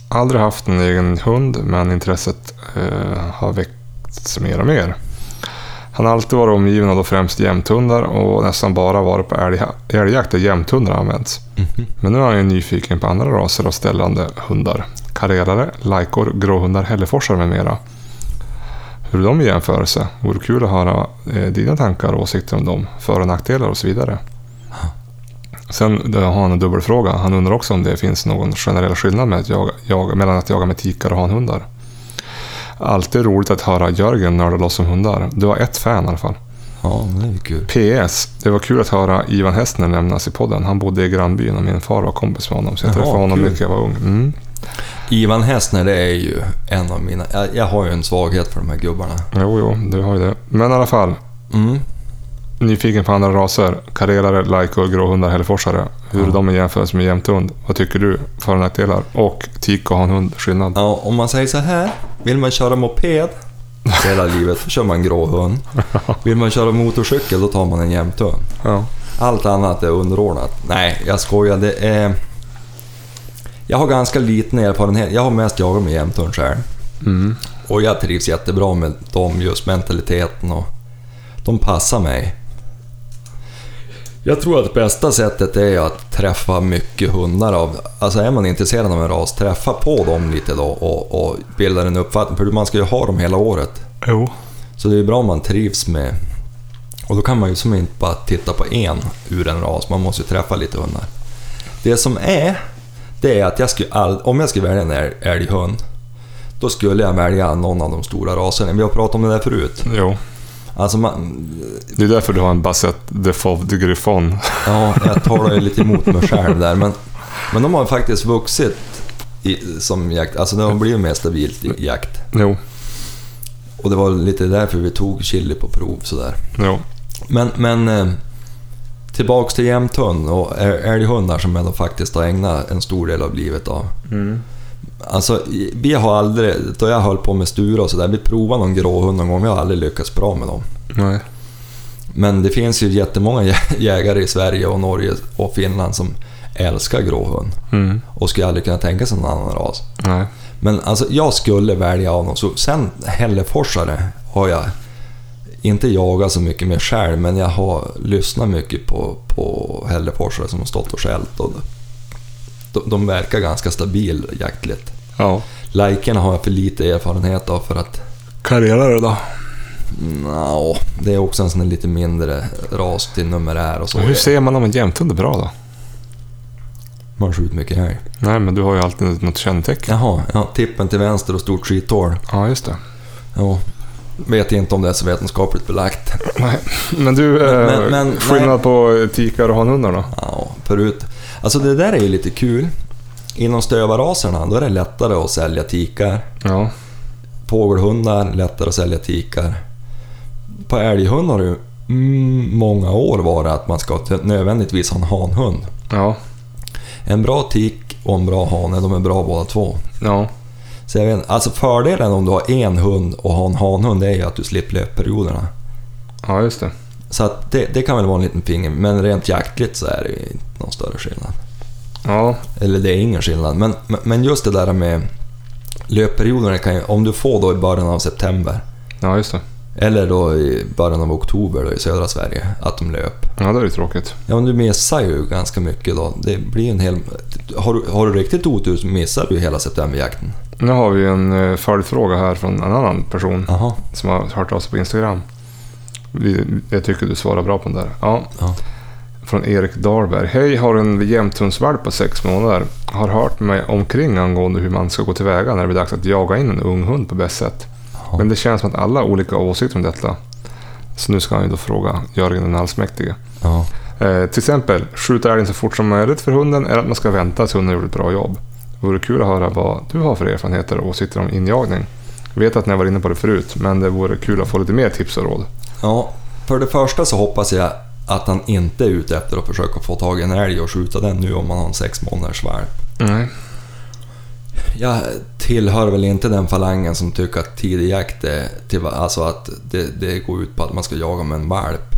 aldrig haft en egen hund, men intresset eh, har väckts mer och mer. Han har alltid varit omgiven av då främst jämthundar och nästan bara varit på älg, älgjakt där jämthundar används. Men nu är han ju nyfiken på andra raser av ställande hundar. Karelare, lajkor, gråhundar, hälleforsar med mera. Hur är de i jämförelse? Vore kul att höra eh, dina tankar och åsikter om dem, för och nackdelar och så vidare. Sen har han en dubbelfråga. Han undrar också om det finns någon generell skillnad med att jaga, jaga, mellan att jaga med tikar och hanhundar. Alltid roligt att höra Jörgen nörda loss om hundar. Du har ett fan i alla fall. Ja, det är kul. PS. Det var kul att höra Ivan Hästner nämnas i podden. Han bodde i grannbyn och min far var kompis med honom. Så jag Jaha, träffade honom kul. mycket jag var ung. Mm. Ivan Hästner, det är ju en av mina... Jag, jag har ju en svaghet för de här gubbarna. Jo, jo, du har ju det. Men i alla fall. Mm. Nyfiken på andra raser. Karelare, lajkor, gråhundar, hälleforsare. Hur Ja. är de i jämförelse med jämthund? Vad tycker du? För och nackdelar? Och tik och hanhund, skillnad? Ja, om man säger så här. Vill man köra moped hela livet, då kör man en grå hund. Vill man köra motorcykel, då tar man en jämthund. Ja. Allt annat är underordnat. Nej, jag skojar. Det är... Jag har ganska liten erfarenhet. Jag har mest jagat med jämthund själv. Mm. Och jag trivs jättebra med dem, just mentaliteten och... De passar mig. Jag tror att bästa sättet är att träffa mycket hundar av... Alltså är man intresserad av en ras, träffa på dem lite då och, och bilda en uppfattning. För man ska ju ha dem hela året. Jo. Så det är bra om man trivs med, Och då kan man ju som inte bara titta på en ur en ras, man måste ju träffa lite hundar. Det som är, det är att jag skulle all, om jag skulle välja en älg- älghund, då skulle jag välja någon av de stora raserna. Vi har pratat om det där förut. Jo. Alltså man, Det är därför du har en Basset de Fauve de Griffon. ja, jag talar ju lite emot mig själv där, men, men de har faktiskt vuxit i, som jakt, alltså de har blivit mer stabilt i jakt. Jo. Och det var lite därför vi tog chili på prov sådär. Jo. Men, men eh, tillbaks till jämthund och äl- älghundar som jag då faktiskt har ägnat en stor del av livet av. Mm. Alltså, vi har aldrig, då jag höll på med Stura och sådär, vi provade någon gråhund någon gång, vi har aldrig lyckats bra med dem. Nej. Men det finns ju jättemånga jä- jägare i Sverige och Norge och Finland som älskar gråhund Mm. och skulle aldrig kunna tänka sig någon annan ras. Nej. Men alltså, jag skulle välja av dem. Så sen Hälleforsare har jag inte jagat så mycket med själv, men jag har lyssnat mycket på, på Hälleforsare som har stått och skällt. Och de, de verkar ganska stabil jaktligt. Ja. Likerna har jag för lite erfarenhet av för att Karriärare då? Nå, det är också en sån lite mindre ras till numerär och så. Hur ser man om en jämthund är bra då? Man skjuter mycket älg. Nej, men du har ju alltid något kännetecken. Jaha, ja, tippen till vänster och stort skithål. Ja, just det. Ja, vet inte om det är så vetenskapligt belagt. Nej. Men du, eh, Men- men- skillnad på tikar och hanhundar då? Ja, förut. Alltså det där är ju lite kul. Inom stövarraserna, då är det lättare att sälja tikar. Ja. Fågelhundar, lättare att sälja tikar. På älghund har det mm, många år varit att man ska nödvändigtvis ha en hanhund. Ja. En bra tik och en bra hane, de är bra båda två. Ja. Så jag vet, alltså fördelen om du har en hund och har en hanhund, är ju att du slipper löpperioderna. Ja, just det. Så att det, det kan väl vara en liten finger, men rent jaktligt så är det ju inte någon större skillnad. Ja. Eller det är ingen skillnad, men, men- just det där med löpperioderna kan ju, om du får då i början av september, Ja, just det. eller då i början av oktober då i södra Sverige, att de löp. Ja, det är ju tråkigt. Ja, men du missar ju ganska mycket då. Det blir en hel... Har du, har du riktigt otur så missar du hela septemberjakten. Nu har vi en eh, följdfråga här från en annan person Jaha. som har hört av sig på Instagram. Jag tycker du svarar bra på den där. Ja. Ja. Från Erik Dahlberg. Hej, har en jämthundsvalp på sex månader. Har hört mig omkring angående hur man ska gå tillväga när det blir dags att jaga in en ung hund på bäst sätt. Jaha. Men det känns som att alla har olika åsikter om detta. Så nu ska han ju då fråga Jörgen den allsmäktige. Ja. Eh, till exempel, skjuta älgen så fort som möjligt för hunden eller att man ska vänta tills hunden har gjort ett bra jobb. Det vore kul att höra vad du har för erfarenheter och åsikter om injagning. Jag vet att ni har varit inne på det förut, men det vore kul att få lite mer tips och råd. ja. För det första så hoppas jag att han inte är ute efter att försöka få tag i en älg och skjuta den nu om man har en sex månaders valp. Nej. Jag tillhör väl inte den falangen som tycker att tidig jakt är... Till, alltså att det, det går ut på att man ska jaga med en valp.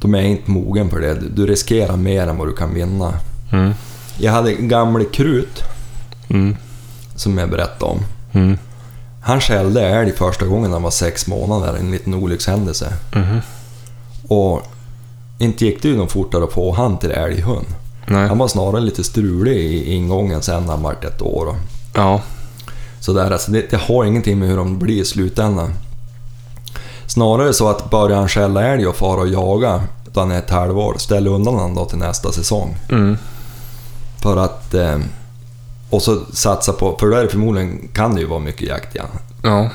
De är inte mogen för det. Du riskerar mer än vad du kan vinna. Mm. Jag hade gamle Krut, Mm. som jag berättade om. Mm. Han skällde älg första gången han var sex månader, en liten olyckshändelse. Mhm. Och inte gick det ju någon fortare få han till älghund. Nej. Han var snarare lite strulig i ingången sen när han vart ett år. Och Ja. sådär. Alltså det, det har ingenting med hur de blir i slutändan. Snarare så att börjar han skälla älg och fara och jaga då han är ett halvår, ställ undan honom då till nästa säsong. Mm. För att... Eh, och så satsa på, för då är det förmodligen, kan det ju vara mycket jakt ja. Ja.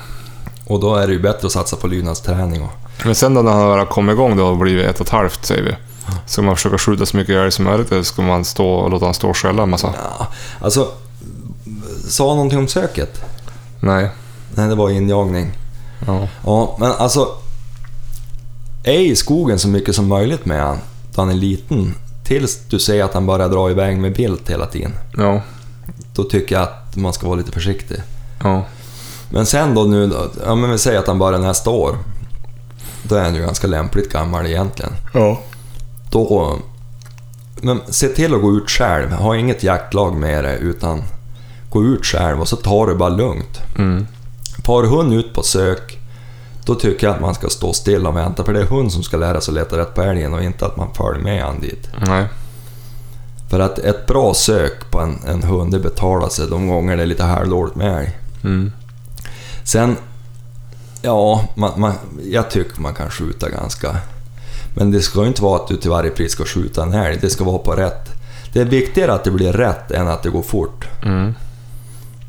Och då är det ju bättre att satsa på lydnadsträning och... Men sen då när han har kommit igång då och blivit ett och ett halvt säger vi. Ska man försöka skjuta så mycket älg som möjligt eller ska man stå och låta han stå och skälla en massa? Ja, alltså... Sa han någonting om söket? Nej. Nej, det var injagning. Ja. Ja, men alltså... Är i skogen så mycket som möjligt med han, då han är liten. Tills du ser att han börjar dra iväg med vilt hela tiden. Ja. Då tycker jag att man ska vara lite försiktig. Ja. Men sen då nu, ja men vi säger att han börjar nästa år. Då är han ju ganska lämpligt gammal egentligen. Ja. Då... Men se till att gå ut själv. Ha inget jaktlag med dig utan gå ut själv och så tar det bara lugnt. Mm. Far hund ut på sök, då tycker jag att man ska stå still och vänta. För det är hund som ska lära sig att leta rätt på älgen och inte att man följer med han dit. Nej. För att ett bra sök på en, en hund, det betalar sig de gånger det är lite halvdåligt med älg. Mm. Sen, Ja, man, man, jag tycker man kan skjuta ganska... Men det ska ju inte vara att du till varje pris ska skjuta en älg, det ska vara på rätt. Det är viktigare att det blir rätt än att det går fort. Mm.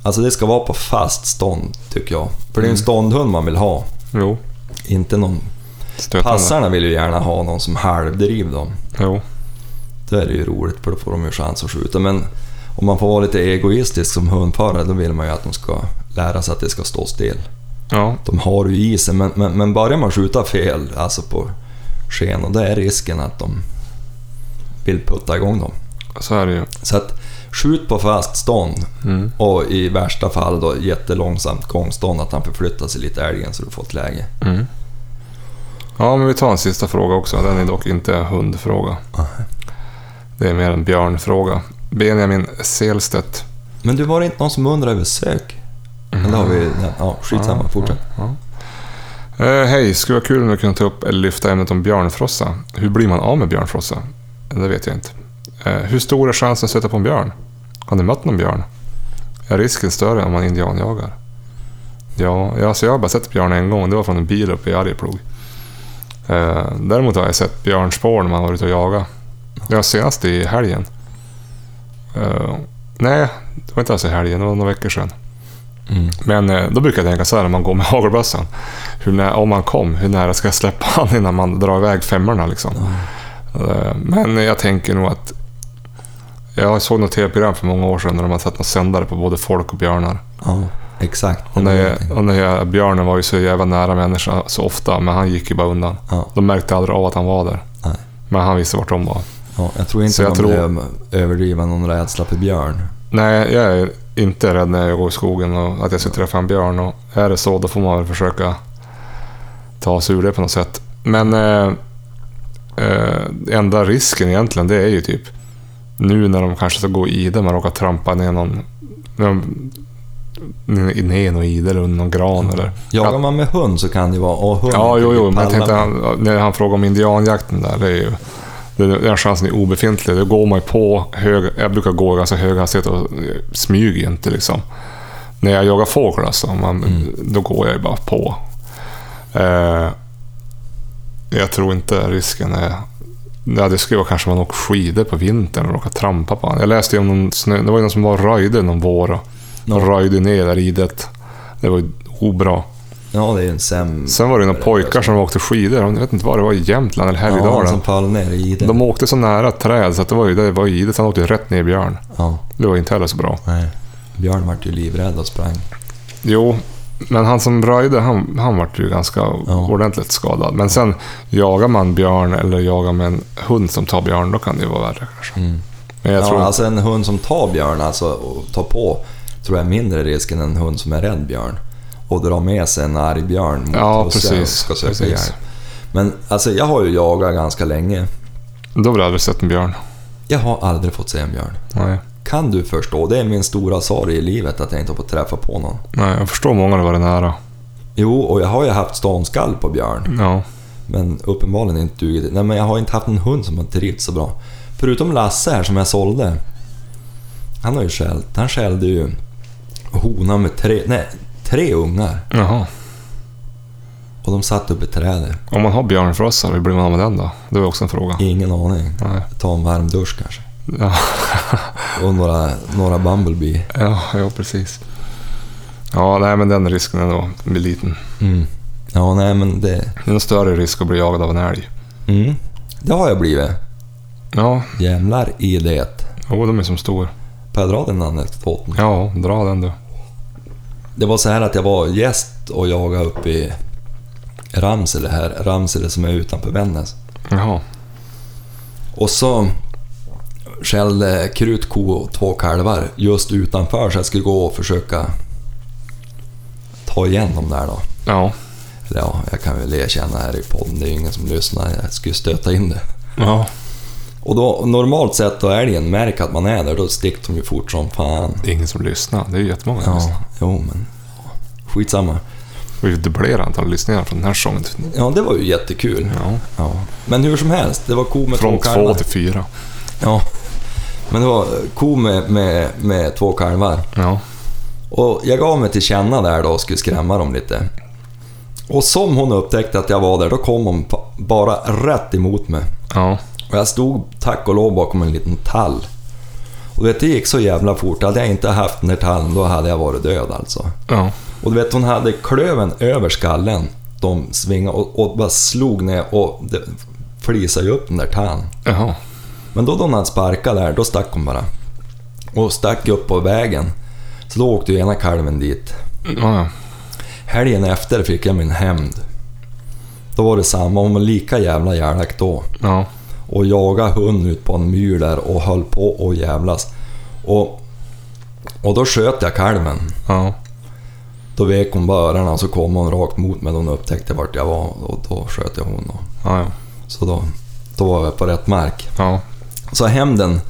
Alltså det ska vara på fast stånd, tycker jag. För det är en ståndhund man vill ha, Jo. inte någon... Stötande. Passarna vill ju gärna ha någon som halvdriver dem. Jo. Då är det ju roligt, för då får de ju chans att skjuta. Men om man får vara lite egoistisk som hundförare, då vill man ju att de ska lära sig att det ska stå still. Ja. De har ju i sig, men, men, men börjar man skjuta fel, alltså på sken, och då är risken att de vill putta igång dem. Så är det ju. Så att skjut på fast stånd Mm. och i värsta fall då jättelångsamt gångstånd, att han förflyttar sig lite älgen så du får ett läge. Mm. Ja, men vi tar en sista fråga också. Den är dock inte en hundfråga. Det är mer en björnfråga. Benjamin Selstedt. Men du, var det inte någon som undrade över sök? Men det har vi... Ja, skitsamma, Ja, fortsätt. Ja. Eh, Hej, skulle vara kul om du kunde ta upp eller lyfta ämnet om björnfrossa. Hur blir man av med björnfrossa? Det vet jag inte. Eh, hur stor är chansen att stöta på en björn? Har ni mött någon björn? Är risken större om man indianjagar? Ja, ja, alltså jag har bara sett björn en gång. Det var från en bil uppe i Arjeplog. Eh, däremot har jag sett björnspår när man varit ute och jagat. Det var senast i helgen. Eh, nej, det var inte alls i helgen. Det var några veckor sedan. Mm. Men eh, då brukar jag tänka så här när man går med hagelbössan. Hur nä- om man kom, hur nära ska jag släppa han innan man drar iväg femmorna liksom? Eh, Men jag tänker nog att... Jag såg något tv-program för många år sedan när de hade satt någon sändare på både folk och björnar. Ja, exakt. Och, när, och när björnen var ju så jävla nära människan så ofta, men han gick ju bara undan. Ja, De märkte aldrig av att han var där. Nej. Men han visste vart de var. ja, jag tror inte Så jag man tror- behöver överdriva någon rädsla för björn. Nej, jag är inte rädd när jag går i skogen och att jag ska träffa en björn. Och är det så, då får man väl försöka ta sig ur det på något sätt. Men eh, eh, enda risken egentligen, det är ju typ nu när de kanske ska gå i det, man råkar trampa ner någon ner någon ide eller under någon gran eller... Jagar man med hund så kan det vara... Och hund Ja, jo, jo, men jag tänkte när han frågade om indianjakten där, det är ju... det- Den chansen är obefintlig. Då går man ju på hög... Jag brukar gå i ganska hög hastighet och smyger inte liksom. När jag jagar fågel alltså, man, Mm. då går jag ju bara på. Eh, jag tror inte risken är... Ja, det skulle vara kanske man åker skidor på vintern och råkar trampa på honom. Jag läste ju om någon snö... Det var ju någon som var röjde någon vår och och röjde ner där idet. Det var ju obra. Ja, det är en säm... Sen var det några pojkar som åkte skidor. Jag vet inte var det var, i Jämtland eller Ja, han Härjedalen. som föll ner i det. de åkte så nära ett träd så att det var ju det var idet. Han åkte rätt ner i björn. Ja, Det var inte heller så bra. nej. Björn vart ju livrädd och sprang. Jo, men han som röjde, han, han vart ju ganska ordentligt skadad. Men sen jagar man björn eller jagar med en hund som tar björn, då kan det ju vara värre kanske. Mm. Men jag ja, tror... alltså en hund som tar björn, alltså och tar på, tror jag är mindre risk än en hund som är rädd björn. Och drar med sig en arg björn mot Ja, och ska söka precis. hjälp. Men alltså jag har ju jagat ganska länge. Då har du aldrig sett en björn. Jag har aldrig fått se en björn. Nej. Kan du förstå? Det är min stora sorg i livet att jag inte har fått träffa på någon. Nej, jag förstår många det var nära. Jo, och jag har ju haft ståndskall på björn. Ja. Men uppenbarligen inte dugit. Nej, men jag har inte haft en hund som har trivts så bra. Förutom Lasse här som jag sålde. Han har ju skällt. Han skällde ju honan med tre, nej, tre ungar. Jaha. Och de satt uppe i trädet. Om man har björnfrossa, hur blir man av med den då? Det var också en fråga. Ingen aning. Nej. Ta en varm dusch kanske. Ja, Och några, några Bumblebee. ja, ja precis. Ja, nej men den risken är nog liten. Mm. Ja, nej men det... Det är en större risk att bli jagad av en älg. Mm. Det har jag blivit. Ja, Jävlar i det. jo, de är som stor. Får jag dra den anekdoten? Ja, dra den du. Det var så här att jag var gäst och jagade uppe i Ramsele här. Ramsele som är utanför Vännäs. Jaha. Och så skällde krutko och två kalvar just utanför så jag skulle gå och försöka ta igen dem där då. Ja. Eller ja, jag kan väl erkänna här i podden, det är ingen som lyssnar. Jag skulle stöta in det. Ja. Och då, normalt sett då älgen märker att man är där, då sticker de ju fort som fan. Det är ingen som lyssnar. Det är ju jättemånga som Ja, lyssnar. jo men... Skitsamma. Vi dubblerar antalet lyssningar från den här säsongen. Ja, det var ju jättekul. Ja. Ja. Men hur som helst, det var ko med Från två kalvar. två till fyra. Ja. Men det var ko med, med, med två kalvar. Ja. Och jag gav mig till känna där då och skulle skrämma dem lite. Och som hon upptäckte att jag var där, då kom hon bara rätt emot mig. Ja. Och jag stod tack och lov bakom en liten tall. Och vet, det gick så jävla fort. Hade jag inte haft den där tallen, då hade jag varit död alltså. Ja. Och du vet, hon hade klöven över skallen. De svingade och, och bara slog ner och det flisade upp den där tallen. Jaha. Men då då hon hade sparkat där, då stack hon bara. Och stack upp på vägen. Så då åkte ju ena kalven dit. Ja. Helgen efter fick jag min hämnd. Då var det samma, hon var lika jävla jävlak då. Ja. Och jagade hund ut på en myr där och höll på och jävlas. Och, och då sköt jag kalven. Ja. Då vek hon bara öronen och så kom hon rakt mot mig. Hon upptäckte vart jag var och då sköt jag hon. Ja, ja. så då, då var jag på rätt mark. Ja. Så hämnden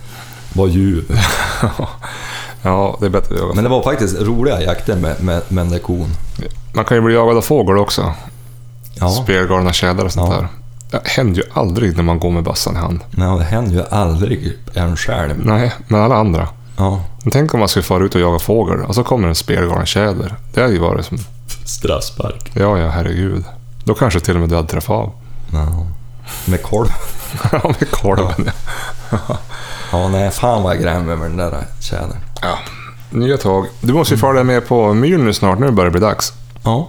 var ljuv. ja, det är bättre att jaga. Men det var faktiskt roliga jakter med, med, med den där kon. Man kan ju bli jagad av fågel också. Ja, Spelgalna tjädrar och sånt Ja. där. Det händer ju aldrig när man går med bassan i hand. nej, det händer ju aldrig en själv. Nej, men alla andra. Ja. Men tänk om man skulle fara ut och jaga fågel och så kommer en spelgalen tjäder. Det hade ju varit som... Straffspark. Ja, ja, herregud. Då kanske till och med du hade träffat av. Ja. Med kolv. ja, med kolven ja. Ja, nej, fan vad jag grämer med den där tjädern. ja. Nya tag. Du måste ju följa med på myren nu snart. Nu börjar det bli dags. Ja.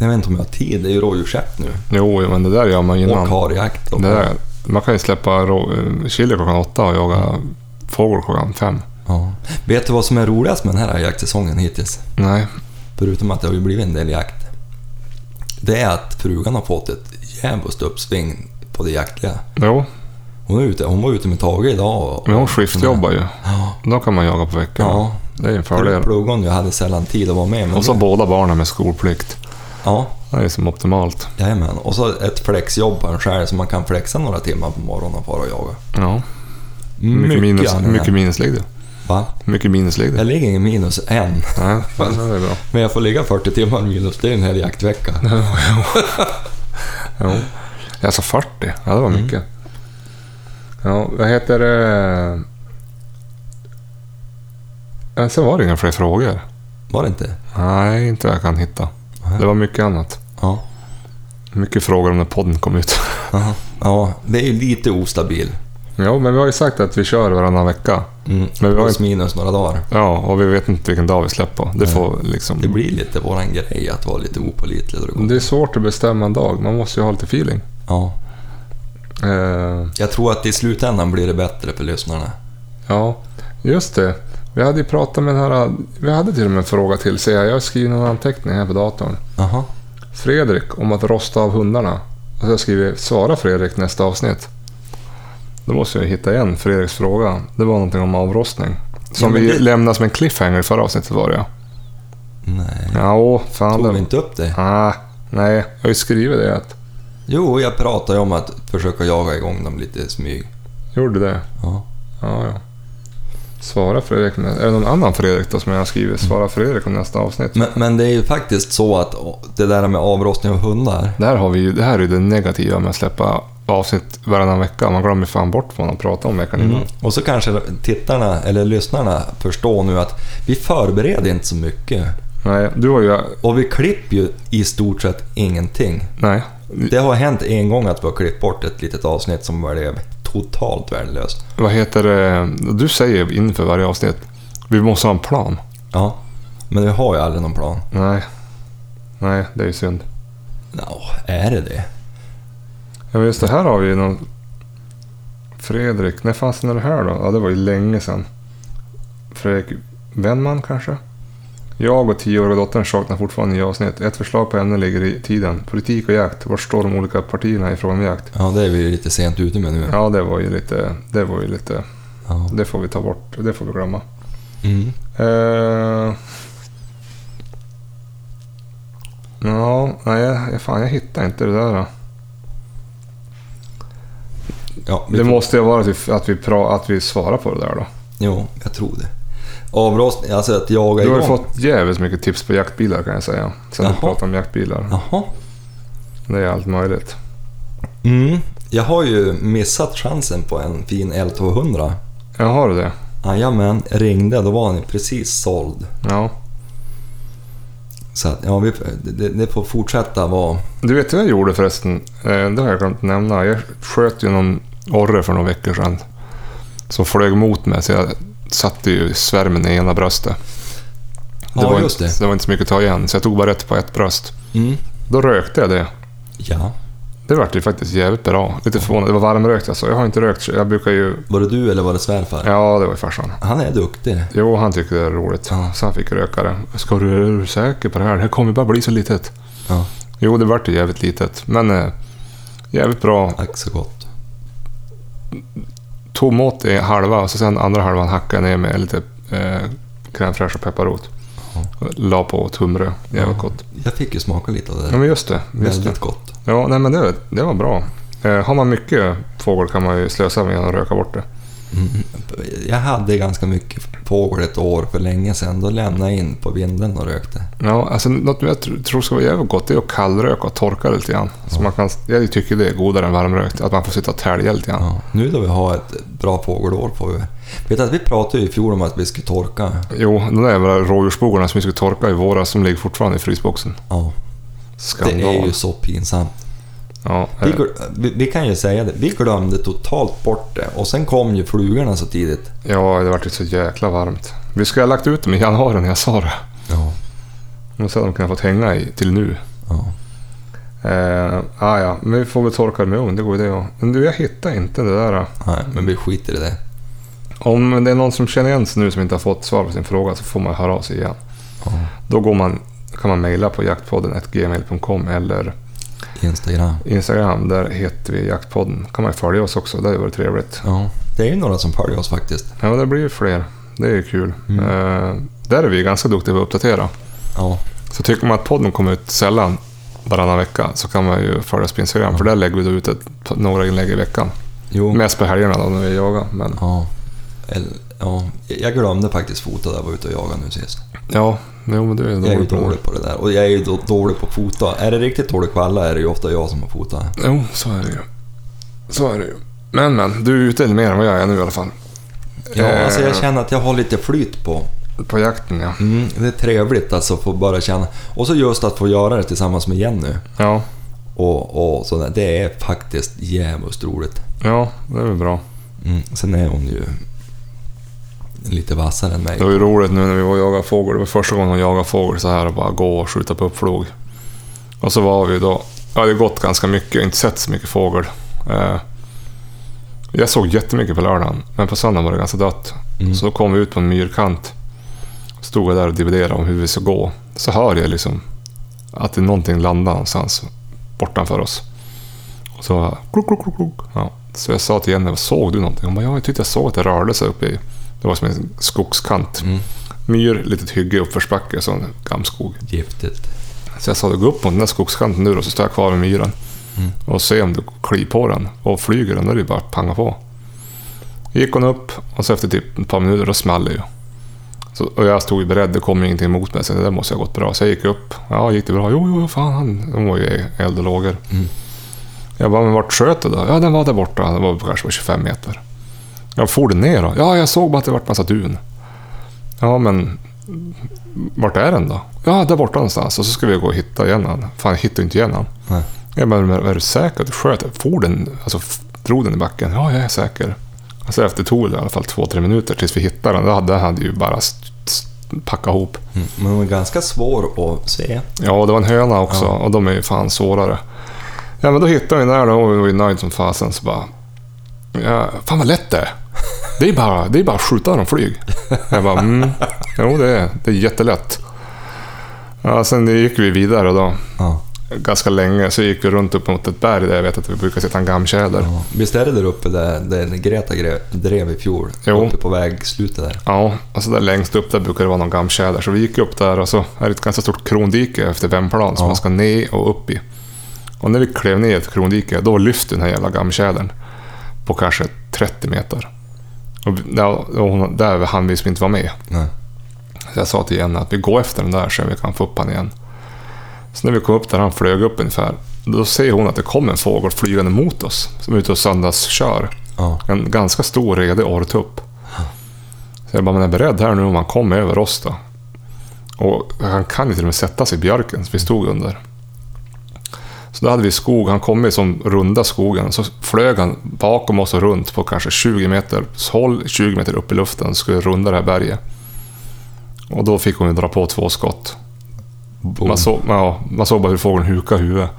Jag vet inte om jag har tid, det är ju rådjursjakt nu. Jo, men det där gör man ju Och innan. karjakt. Och Det där, man kan ju släppa chili klockan åtta och jaga fågel klockan fem. Ja. Vet du vad som är roligast med den här jaktsäsongen hittills? Nej. Förutom att det har ju blivit en del jakt. Det är att frugan har fått ett jävligt uppsving på det jaktliga. Jo, Hon, är ute, hon var ute med Tage idag. Och, men hon skiftjobbar ju. Ja. Då kan man jaga på veckan. Ja. Det är en Fördel. hon ju, hade sällan tid att vara med. Och så nu- båda barnen med skolplikt. Ja, Det är som optimalt. jajamän. Och så ett flexjobb på en själv så man kan flexa några timmar på morgonen och fara och jaga. Ja. Hur mycket, minus, mycket minus ligger det? Va? Mycket minus ligger det? Jag ligger ingen minus än. Nej, fan, det är bra. Men jag får ligga 40 timmar minus, det är en hel jaktvecka. Jo. Alltså 40? Ja, det var Mm. mycket. Ja, vad heter det? Ja, Sen var det inga fler frågor. Var det inte? Nej, inte vad jag kan hitta. Det var mycket annat. Ja. Mycket frågor om när podden kom ut. Aha. Ja, det är ju lite ostabil. Ja, men vi har ju sagt att vi kör varannan vecka. Mm. Men vi har Plus minus några dagar. Ja, och vi vet inte vilken dag vi släpper på. Det får liksom... Det blir lite våran grej att vara lite opålitlig. Det är svårt att bestämma en dag. Man måste ju ha lite feeling. Ja. Eh, Jag tror att i slutändan blir det bättre för lyssnarna. ja, just det. Vi hade ju pratat med den här... Vi hade till och med en fråga till, ser jag. Jag har skrivit någon anteckning här på datorn. Jaha. Fredrik, om att rosta av hundarna. Och så jag skrivit, svara Fredrik nästa avsnitt. Då måste jag hitta igen Fredriks fråga. Det var någonting om avrostning. Som Ja, vi det- lämnade som en cliffhanger i förra avsnittet var det ja. Nej. Ja, åh, fan. Tog vi inte upp det? Ah, nej, jag har ju skrivit det. Att... Jo, jag pratade ju om att försöka jaga igång dem lite i smyg. Gjorde det? Ja. Ja, ja. Svara Fredrik. Är det någon annan Fredrik då som jag har skrivit? Svara Fredrik om nästa avsnitt. Men, men det är ju faktiskt så att det där med avrostning av hundar. Där har vi ju, det här är ju det negativa med att släppa avsnitt varannan vecka. Man glömmer fan bort vad man pratar om veckan innan. Mm. Och så kanske tittarna eller lyssnarna förstår nu att vi förbereder inte så mycket. Nej, du har ju... Och vi klipper ju i stort sett ingenting. Nej. Det har hänt en gång att vi har klippt bort ett litet avsnitt som blev totalt värdelöst. Vad heter det? Du säger inför varje avsnitt. Vi måste ha en plan. Ja, men vi har ju aldrig någon plan. Nej. Nej, det är ju synd. Nå, är det det? Ja, just det här har vi ju någon... Fredrik, när fanns det här då? Ja, det var ju länge sedan. Fredrik Wennman kanske? Jag och tioåriga dottern saknar fortfarande nya avsnitt. Ett förslag på ämne ligger i tiden. Politik och jakt. Var står de olika partierna i frågan om jakt? Ja, det är vi lite sent ute med nu. Ja, det var ju lite... Det var ju lite... Ja. Det får vi ta bort. Det får vi glömma. Mm. Uh, ja, nej, fan jag hittar inte det där. Då. Ja, Det måste ju vara att vi, att, vi pra, att vi svarar på det där då. Jo, jag tror det. Avrostning, alltså att jaga Du har igång. fått jävligt mycket tips på jaktbilar kan jag säga. Sen Jaha. du pratade om jaktbilar. Jaha. Det är allt möjligt. Mm. Jag har ju missat chansen på en fin L200. Ja, har du det? Jajamän, ringde, då var han precis såld. Ja. Så att, ja, vi, det, det får fortsätta vara... Du vet vad jag gjorde förresten? Eh, Det har jag glömt nämna. Jag sköt ju någon orre för några veckor sedan. Som flög mot mig, så jag satte ju svärmen i ena bröstet. Ja, var just inte, det. det var inte så mycket att ta igen, så jag tog bara rätt på ett bröst. Mm. Då rökte jag det. Ja. Det vart ju faktiskt jävligt bra. Lite förvånad. Det var varmrökt alltså. Jag har inte rökt. Jag brukar ju... Var det du eller var det svärfar? Ja, det var ju farsan. Han är duktig. Jo, han tyckte det är roligt. Ja. Så han fick röka det. Ska du, är du säker på det här? Det här kommer ju bara bli så litet. Ja, Jo, det vart ju jävligt litet. Men eh, jävligt bra. tack så gott. Tog åt i halva och så sen andra halvan hackade jag ner med lite eh, crème fraîche och pepparrot. Ja. La på tunnbröd. Jävligt gott. Jag fick ju smaka lite av det. Ja, men just det. Just det. Väldigt gott. Ja, nej men det, det var bra. Eh, har man mycket fågel kan man ju slösa med att röka bort det. Mm. Jag hade ganska mycket fågel ett år för länge sedan. Då lämnade jag in på vinden och rökte. Ja, alltså något jag tr- tror ska vara jävligt gott det är att kallröka och torka lite grann. Så man kan, jag tycker det är godare än varmrökt. Att man får sitta och tälja lite grann. Ja. Nu då vi har ett bra fågelår får vi... Vet du att vi pratade ju i fjol om att vi skulle torka. Jo, de där jävla rådjursbogarna som vi skulle torka i våras, som ligger fortfarande i frysboxen. Ja, Skandal. det är ju så pinsamt. Ja, Vi, eh, vi, vi kan ju säga det, vi glömde totalt bort det och sen kom ju flugorna så tidigt. ja, det vart ju så jäkla varmt. Vi skulle ha lagt ut dem i januari när jag sa det. Ja. Men så hade de kunnat fått hänga i till nu. ja. Eh, ah, ja, men vi får väl torka det med ugn, det går ju det ja. Men du, jag hittar inte det där. Nej, men vi skiter i det. Om det är någon som känner igen sig nu som inte har fått svar på sin fråga så får man höra av sig igen. Ja. Då går man, kan man mejla på jaktpodden gmail.com eller Instagram. Instagram. Där heter vi jaktpodden. kan man följa oss också, det har ju varit trevligt. Ja, det är ju några som följer oss faktiskt. Ja, det blir ju fler. Det är ju kul. Mm. Eh, där är vi ganska duktiga på att uppdatera. Ja, Så tycker man att podden kommer ut sällan varannan vecka så kan man ju följa oss på Instagram. För där lägger vi då ut ett, några inlägg i veckan. jo. Mest på helgerna då när vi jagar. Men Ja. Eller, ja. Jag glömde faktiskt fota där jag var ute och jagade nu sist. ja, jo, men du är Jag är ju dålig på det. dålig på det där. Och jag är ju då dålig på att fota. Är det riktigt dålig kvalla är det ju ofta jag som har fotat. Jo, så är det ju. Så är det ju. Men men, du är ute mer än vad jag är nu i alla fall. Ja, Eh. alltså jag känner att jag har lite flyt på. På jakten ja. Mm, det är trevligt alltså att få bara känna. Och så just att få göra det tillsammans med Jenny. Ja, Och, och sådär. Det är faktiskt jävligt roligt. ja det är väl bra. Mm. Sen är hon ju lite vassare än mig. Det var ju roligt nu när vi var och jagade fågel. Det var första gången hon jagade fågel så här och bara gå och skjuta på uppflog. Och så var vi då... Ja, det har gått ganska mycket. Jag har inte sett så mycket fågel. Eh, jag såg jättemycket på lördagen, men på söndagen var det ganska dött. Mm. Så då kom vi ut på en myrkant. Stod jag där och dividerade om hur vi ska gå. Så hör jag liksom att det är någonting landar någonstans bortanför oss. Och så... Klok, klok, klok, klok. Ja. Så jag sa till Jenny, såg du någonting? Hon bara, ja, jag tyckte jag såg att det rörde sig uppe i... Det var som en skogskant. Mm. Myr, litet hygge, uppförsbacke, så en gamskog. Giftigt. Så jag sa, gå upp mot den där skogskanten nu då, så står jag kvar med myren. Mm. Och se om du kliver på den. Och flyger den, då är det bara att panga på. Gick hon upp och så efter typ ett par minuter, då small det ju. Så, och jag stod ju beredd, det kom ingenting emot mig, så det där måste ha gått bra. Så jag gick upp. Ja, gick det bra? Jo, jo, fan, han, de var ju eld och lågor. Mm. Jag bara, men vart sköt du då? Ja, den var där borta. Det var kanske var 25 meter. Ja, for den ner då? Ja, jag såg bara att det vart massa dun. Ja, men vart är den då? Ja, där borta någonstans. Och så ska vi gå och hitta igen han. Fan, jag hittar inte igen han. Nej. Bara, men är du säker att du sköt? For den, alltså drog den i backen? Ja, jag är säker. Alltså efter tog det i alla fall två, tre minuter tills vi hittade den. Då hade den hade ju bara packat ihop. Mm. Men hon är ganska svår att se. Ja, det var en höna också Ja. och de är ju fan svårare. Ja, men då hittade vi den där då och vi var ju nöjd som fasen. Så bara... Ja, fan vad lätt det är. Det är bara, det är bara att skjuta dem flyg. Jag bara, mm, jo det är, det är jättelätt. Ja, sen gick vi vidare då. Ja. Ganska länge, så gick vi runt upp mot ett berg där jag vet att vi brukar sitta en gamtjäder. Ja. Visst är det där uppe där, där Greta gre- drev i fjol? Jo. Uppe på vägslutet där. Ja, och så där längst upp där brukar det vara någon gamtjäder. Så vi gick upp där och så är det ett ganska stort krondike efter Vemplan som Ja. man ska ner och upp i. Och när vi klev ner i ett krondike, då lyfte den här jävla gamtjädern på kanske 30 meter. Och där, och hon, där hann vi som inte vara med. Nej. Så jag sa till Jenny att vi går efter den där så vi kan få upp han igen. Så när vi kom upp där han flög upp ungefär, då ser hon att det kommer en fågel flygande mot oss som är ute och söndagskör. Ja. En ganska stor redig orrtupp. Så jag bara, men är beredd här nu om han kommer över oss då? Och han kan ju till och med sätta sig i björken som vi stod under. Så då hade vi skog, han kom som runda skogen, så flög han bakom oss och runt på kanske 20 meter håll, 20 meter upp i luften, skulle runda det här berget. Och då fick hon ju dra på två skott. Man såg, ja, man såg bara hur fågeln hukade huvudet.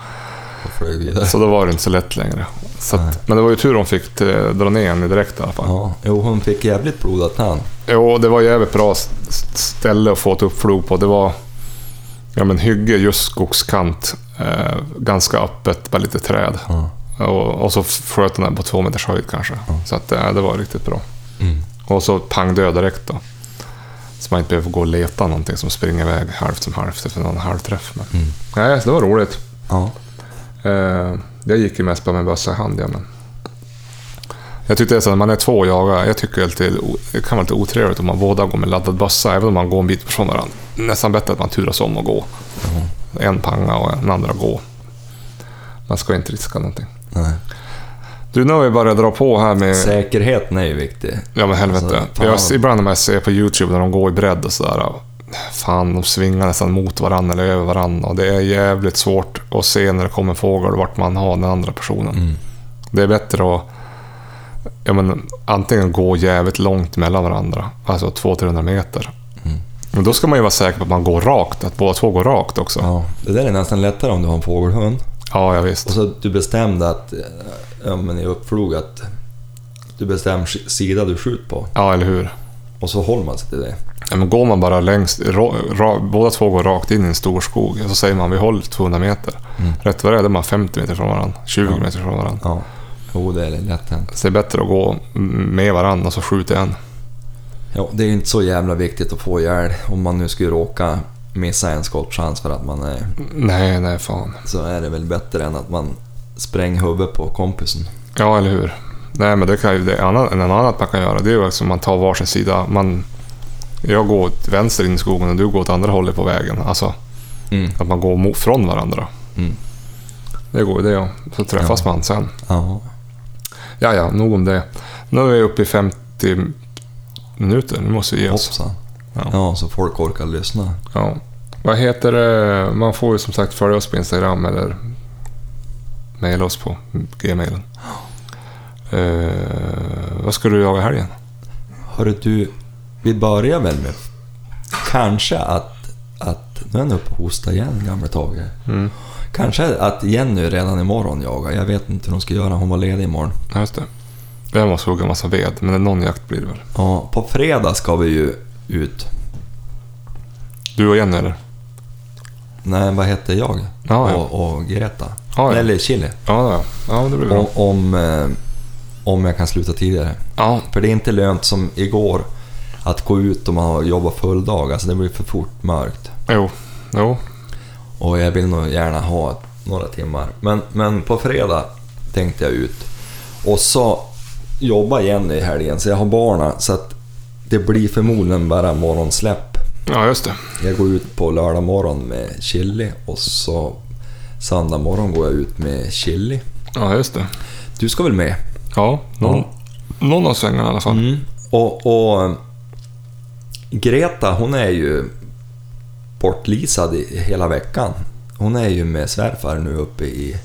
Så då var det inte så lätt längre. Att, men det var ju tur hon fick eh, dra ner henne direkt i alla fall. Ja, jo, hon fick jävligt blodad tand. Jo, det var jävligt bra ställe att få ett uppflog på. Det var ja, men hygge, just skogskant. Eh, ganska öppet, bara lite träd. Ja. Och, och så sköt den där på två meters höjd kanske. Så att, eh, det var riktigt bra. Mm. Och så pang död direkt då. Så man inte behöver gå och leta någonting som springer iväg halvt som halvt efter någon halvträff. Men, Mm. nej, så det var roligt. Ja. Eh, jag gick ju mest bara med bössa i hand. Ja, men. Jag tyckte att när man är två och jagar, jag tycker alltid, det kan vara lite otrevligt om man båda går med laddad bössa, även om man går en bit från varandra. Nästan bättre att man turas om och gå. En panga och en andra gå. Man ska inte riska någonting. Nej. Du, nu har vi börjat dra på här med... Säkerheten är ju viktig. Ja men helvete. Alltså, jag, ibland när man ser på YouTube när de går i bredd och sådär. Fan, de svingar nästan mot varandra eller över varandra. Och det är jävligt svårt att se när det kommer en fågel vart man har den andra personen. Mm. Det är bättre att ja, men, antingen gå jävligt långt mellan varandra, alltså 200-300 meter. Mm. Men då ska man ju vara säker på att man går rakt, att båda två går rakt också. Ja, Ja, det där är nästan lättare om du har en fågelhund. ja, visst. Och så du bestämde att, eh, ja men i uppflog att du bestämmer si- sida du skjuter på. Ja, eller hur? Och så håller man sig till det. Ja, men går man bara längst, ra, ra, båda två går rakt in i en stor skog, så säger man vi håller 200 meter. Mm. Rätt vad det är, då är man 50 meter från varandra, 20 Ja. meter från varandra. Ja. Jo, det är lätt hänt. Så det är bättre att gå med varandra och så skjuta en. Ja, det är ju inte så jävla viktigt att få ihjäl om man nu skulle råka missa en skottchans för att man är... Nej, nej fan. Så är det väl bättre än att man spränger huvudet på kompisen. Ja, eller hur? Nej, men det kan ju... Det annat, en annat man kan göra, det är ju liksom man tar varsin sida. Man, jag går åt vänster in i skogen och du går åt andra hållet på vägen. Alltså, Mm. att man går från varandra. Mm. Det går ju det ja. Så träffas man sen. Ja. Ja, ja, nog om det. Nu är vi uppe i 50 minuter. Nu måste vi ge oss. Hoppsan. Ja. Ja, så folk orkar lyssna. Ja. Vad heter det? Man får ju som sagt följa oss på Instagram eller mejla oss på gmailen. Uh, vad ska du jaga i helgen? Hörru du, vi börjar väl med kanske att, att nu är han uppe och hostar igen, gamle Tage. Mm. Kanske att Jenny redan imorgon jagar. Jag vet inte hur hon ska göra, hon var ledig imorgon. Ja, just det. Jag måste hugga en massa ved, men någon jakt blir det väl? Ja, på fredag ska vi ju ut. Du och Jenny eller? Nej, vad heter jag? Ja, ja. Och, och Greta. Ja, ja. Eller Chili. Ja, ja. det blir bra. Om, om, eh, om jag kan sluta tidigare. Ja, För det är inte lönt som igår att gå ut och man har jobbat full dag. Alltså det blir för fort mörkt. jo. Jo. Och jag vill nog gärna ha några timmar. Men, men på fredag tänkte jag ut. Och så jobbar Jenny i helgen, så jag har barnen så att det blir förmodligen bara morgonsläpp. Ja, just det. Jag går ut på lördag morgon med chili och så söndag morgon går jag ut med chili. Ja, just det. Du ska väl med? Ja, någon, någon av svängarna i alla fall. Mm. Och, och Greta, hon är ju bortlisad hela veckan. Hon är ju med svärfar nu uppe i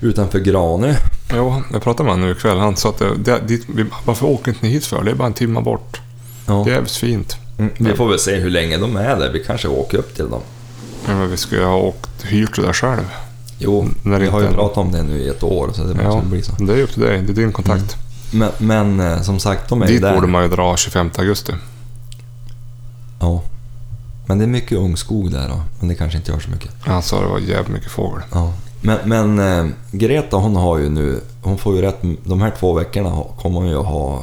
utanför Granö. Jo, jag pratade med honom nu ikväll. Han sa att det, dit, varför åker inte ni hit för? Det är bara en timme bort. Ja. Det är jävligt fint. Mm, vi får väl se hur länge de är där. Vi kanske åker upp till dem. Ja, men vi skulle ju ha åkt, hyrt det där själv. Jo, När vi har ju pratat om det nu i ett år så det Ja, bli så. det är ju upp till dig. Det är din kontakt. Men, men eh, som sagt, de är Dit där. borde man ju dra 25 augusti. Ja. Men det är mycket ungskog där då, men det kanske inte gör så mycket. Han sa det var jävligt mycket fågel. Ja. Men, men eh, Greta hon har ju nu, hon får ju rätt, de här två veckorna kommer hon ju att ha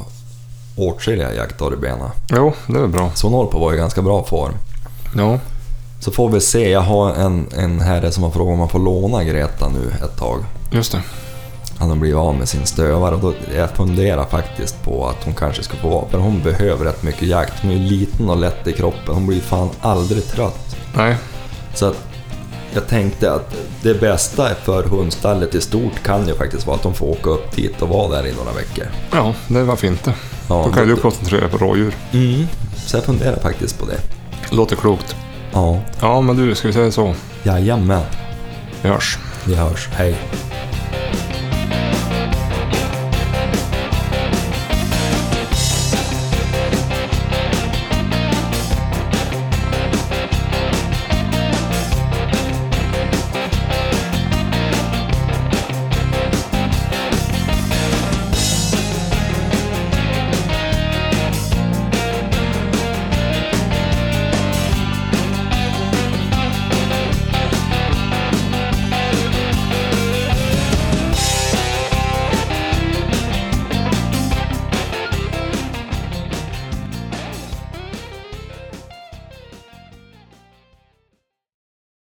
åtskilliga jaktdagar i benen. Jo, det är bra. Så hon håller på att vara i ganska bra form. Ja, Så får vi se, jag har en, en herre som har frågat om man får låna Greta nu ett tag. just det. Han har blivit av med sin stövare och då, jag funderar faktiskt på att hon kanske ska få vara, för hon behöver rätt mycket jakt. Hon är ju liten och lätt i kroppen, hon blir fan aldrig trött. Nej, Så att jag tänkte att det bästa för hundstallet i stort kan ju faktiskt vara att de får åka upp dit och vara där i några veckor. ja, det var fint det. Ja, Då kan du koncentrera dig på rådjur. Mm. Så jag funderar faktiskt på det. Låter klokt. Ja, Ja, men du, ska vi säga så? jajamän. Vi hörs. Vi hörs. Hej.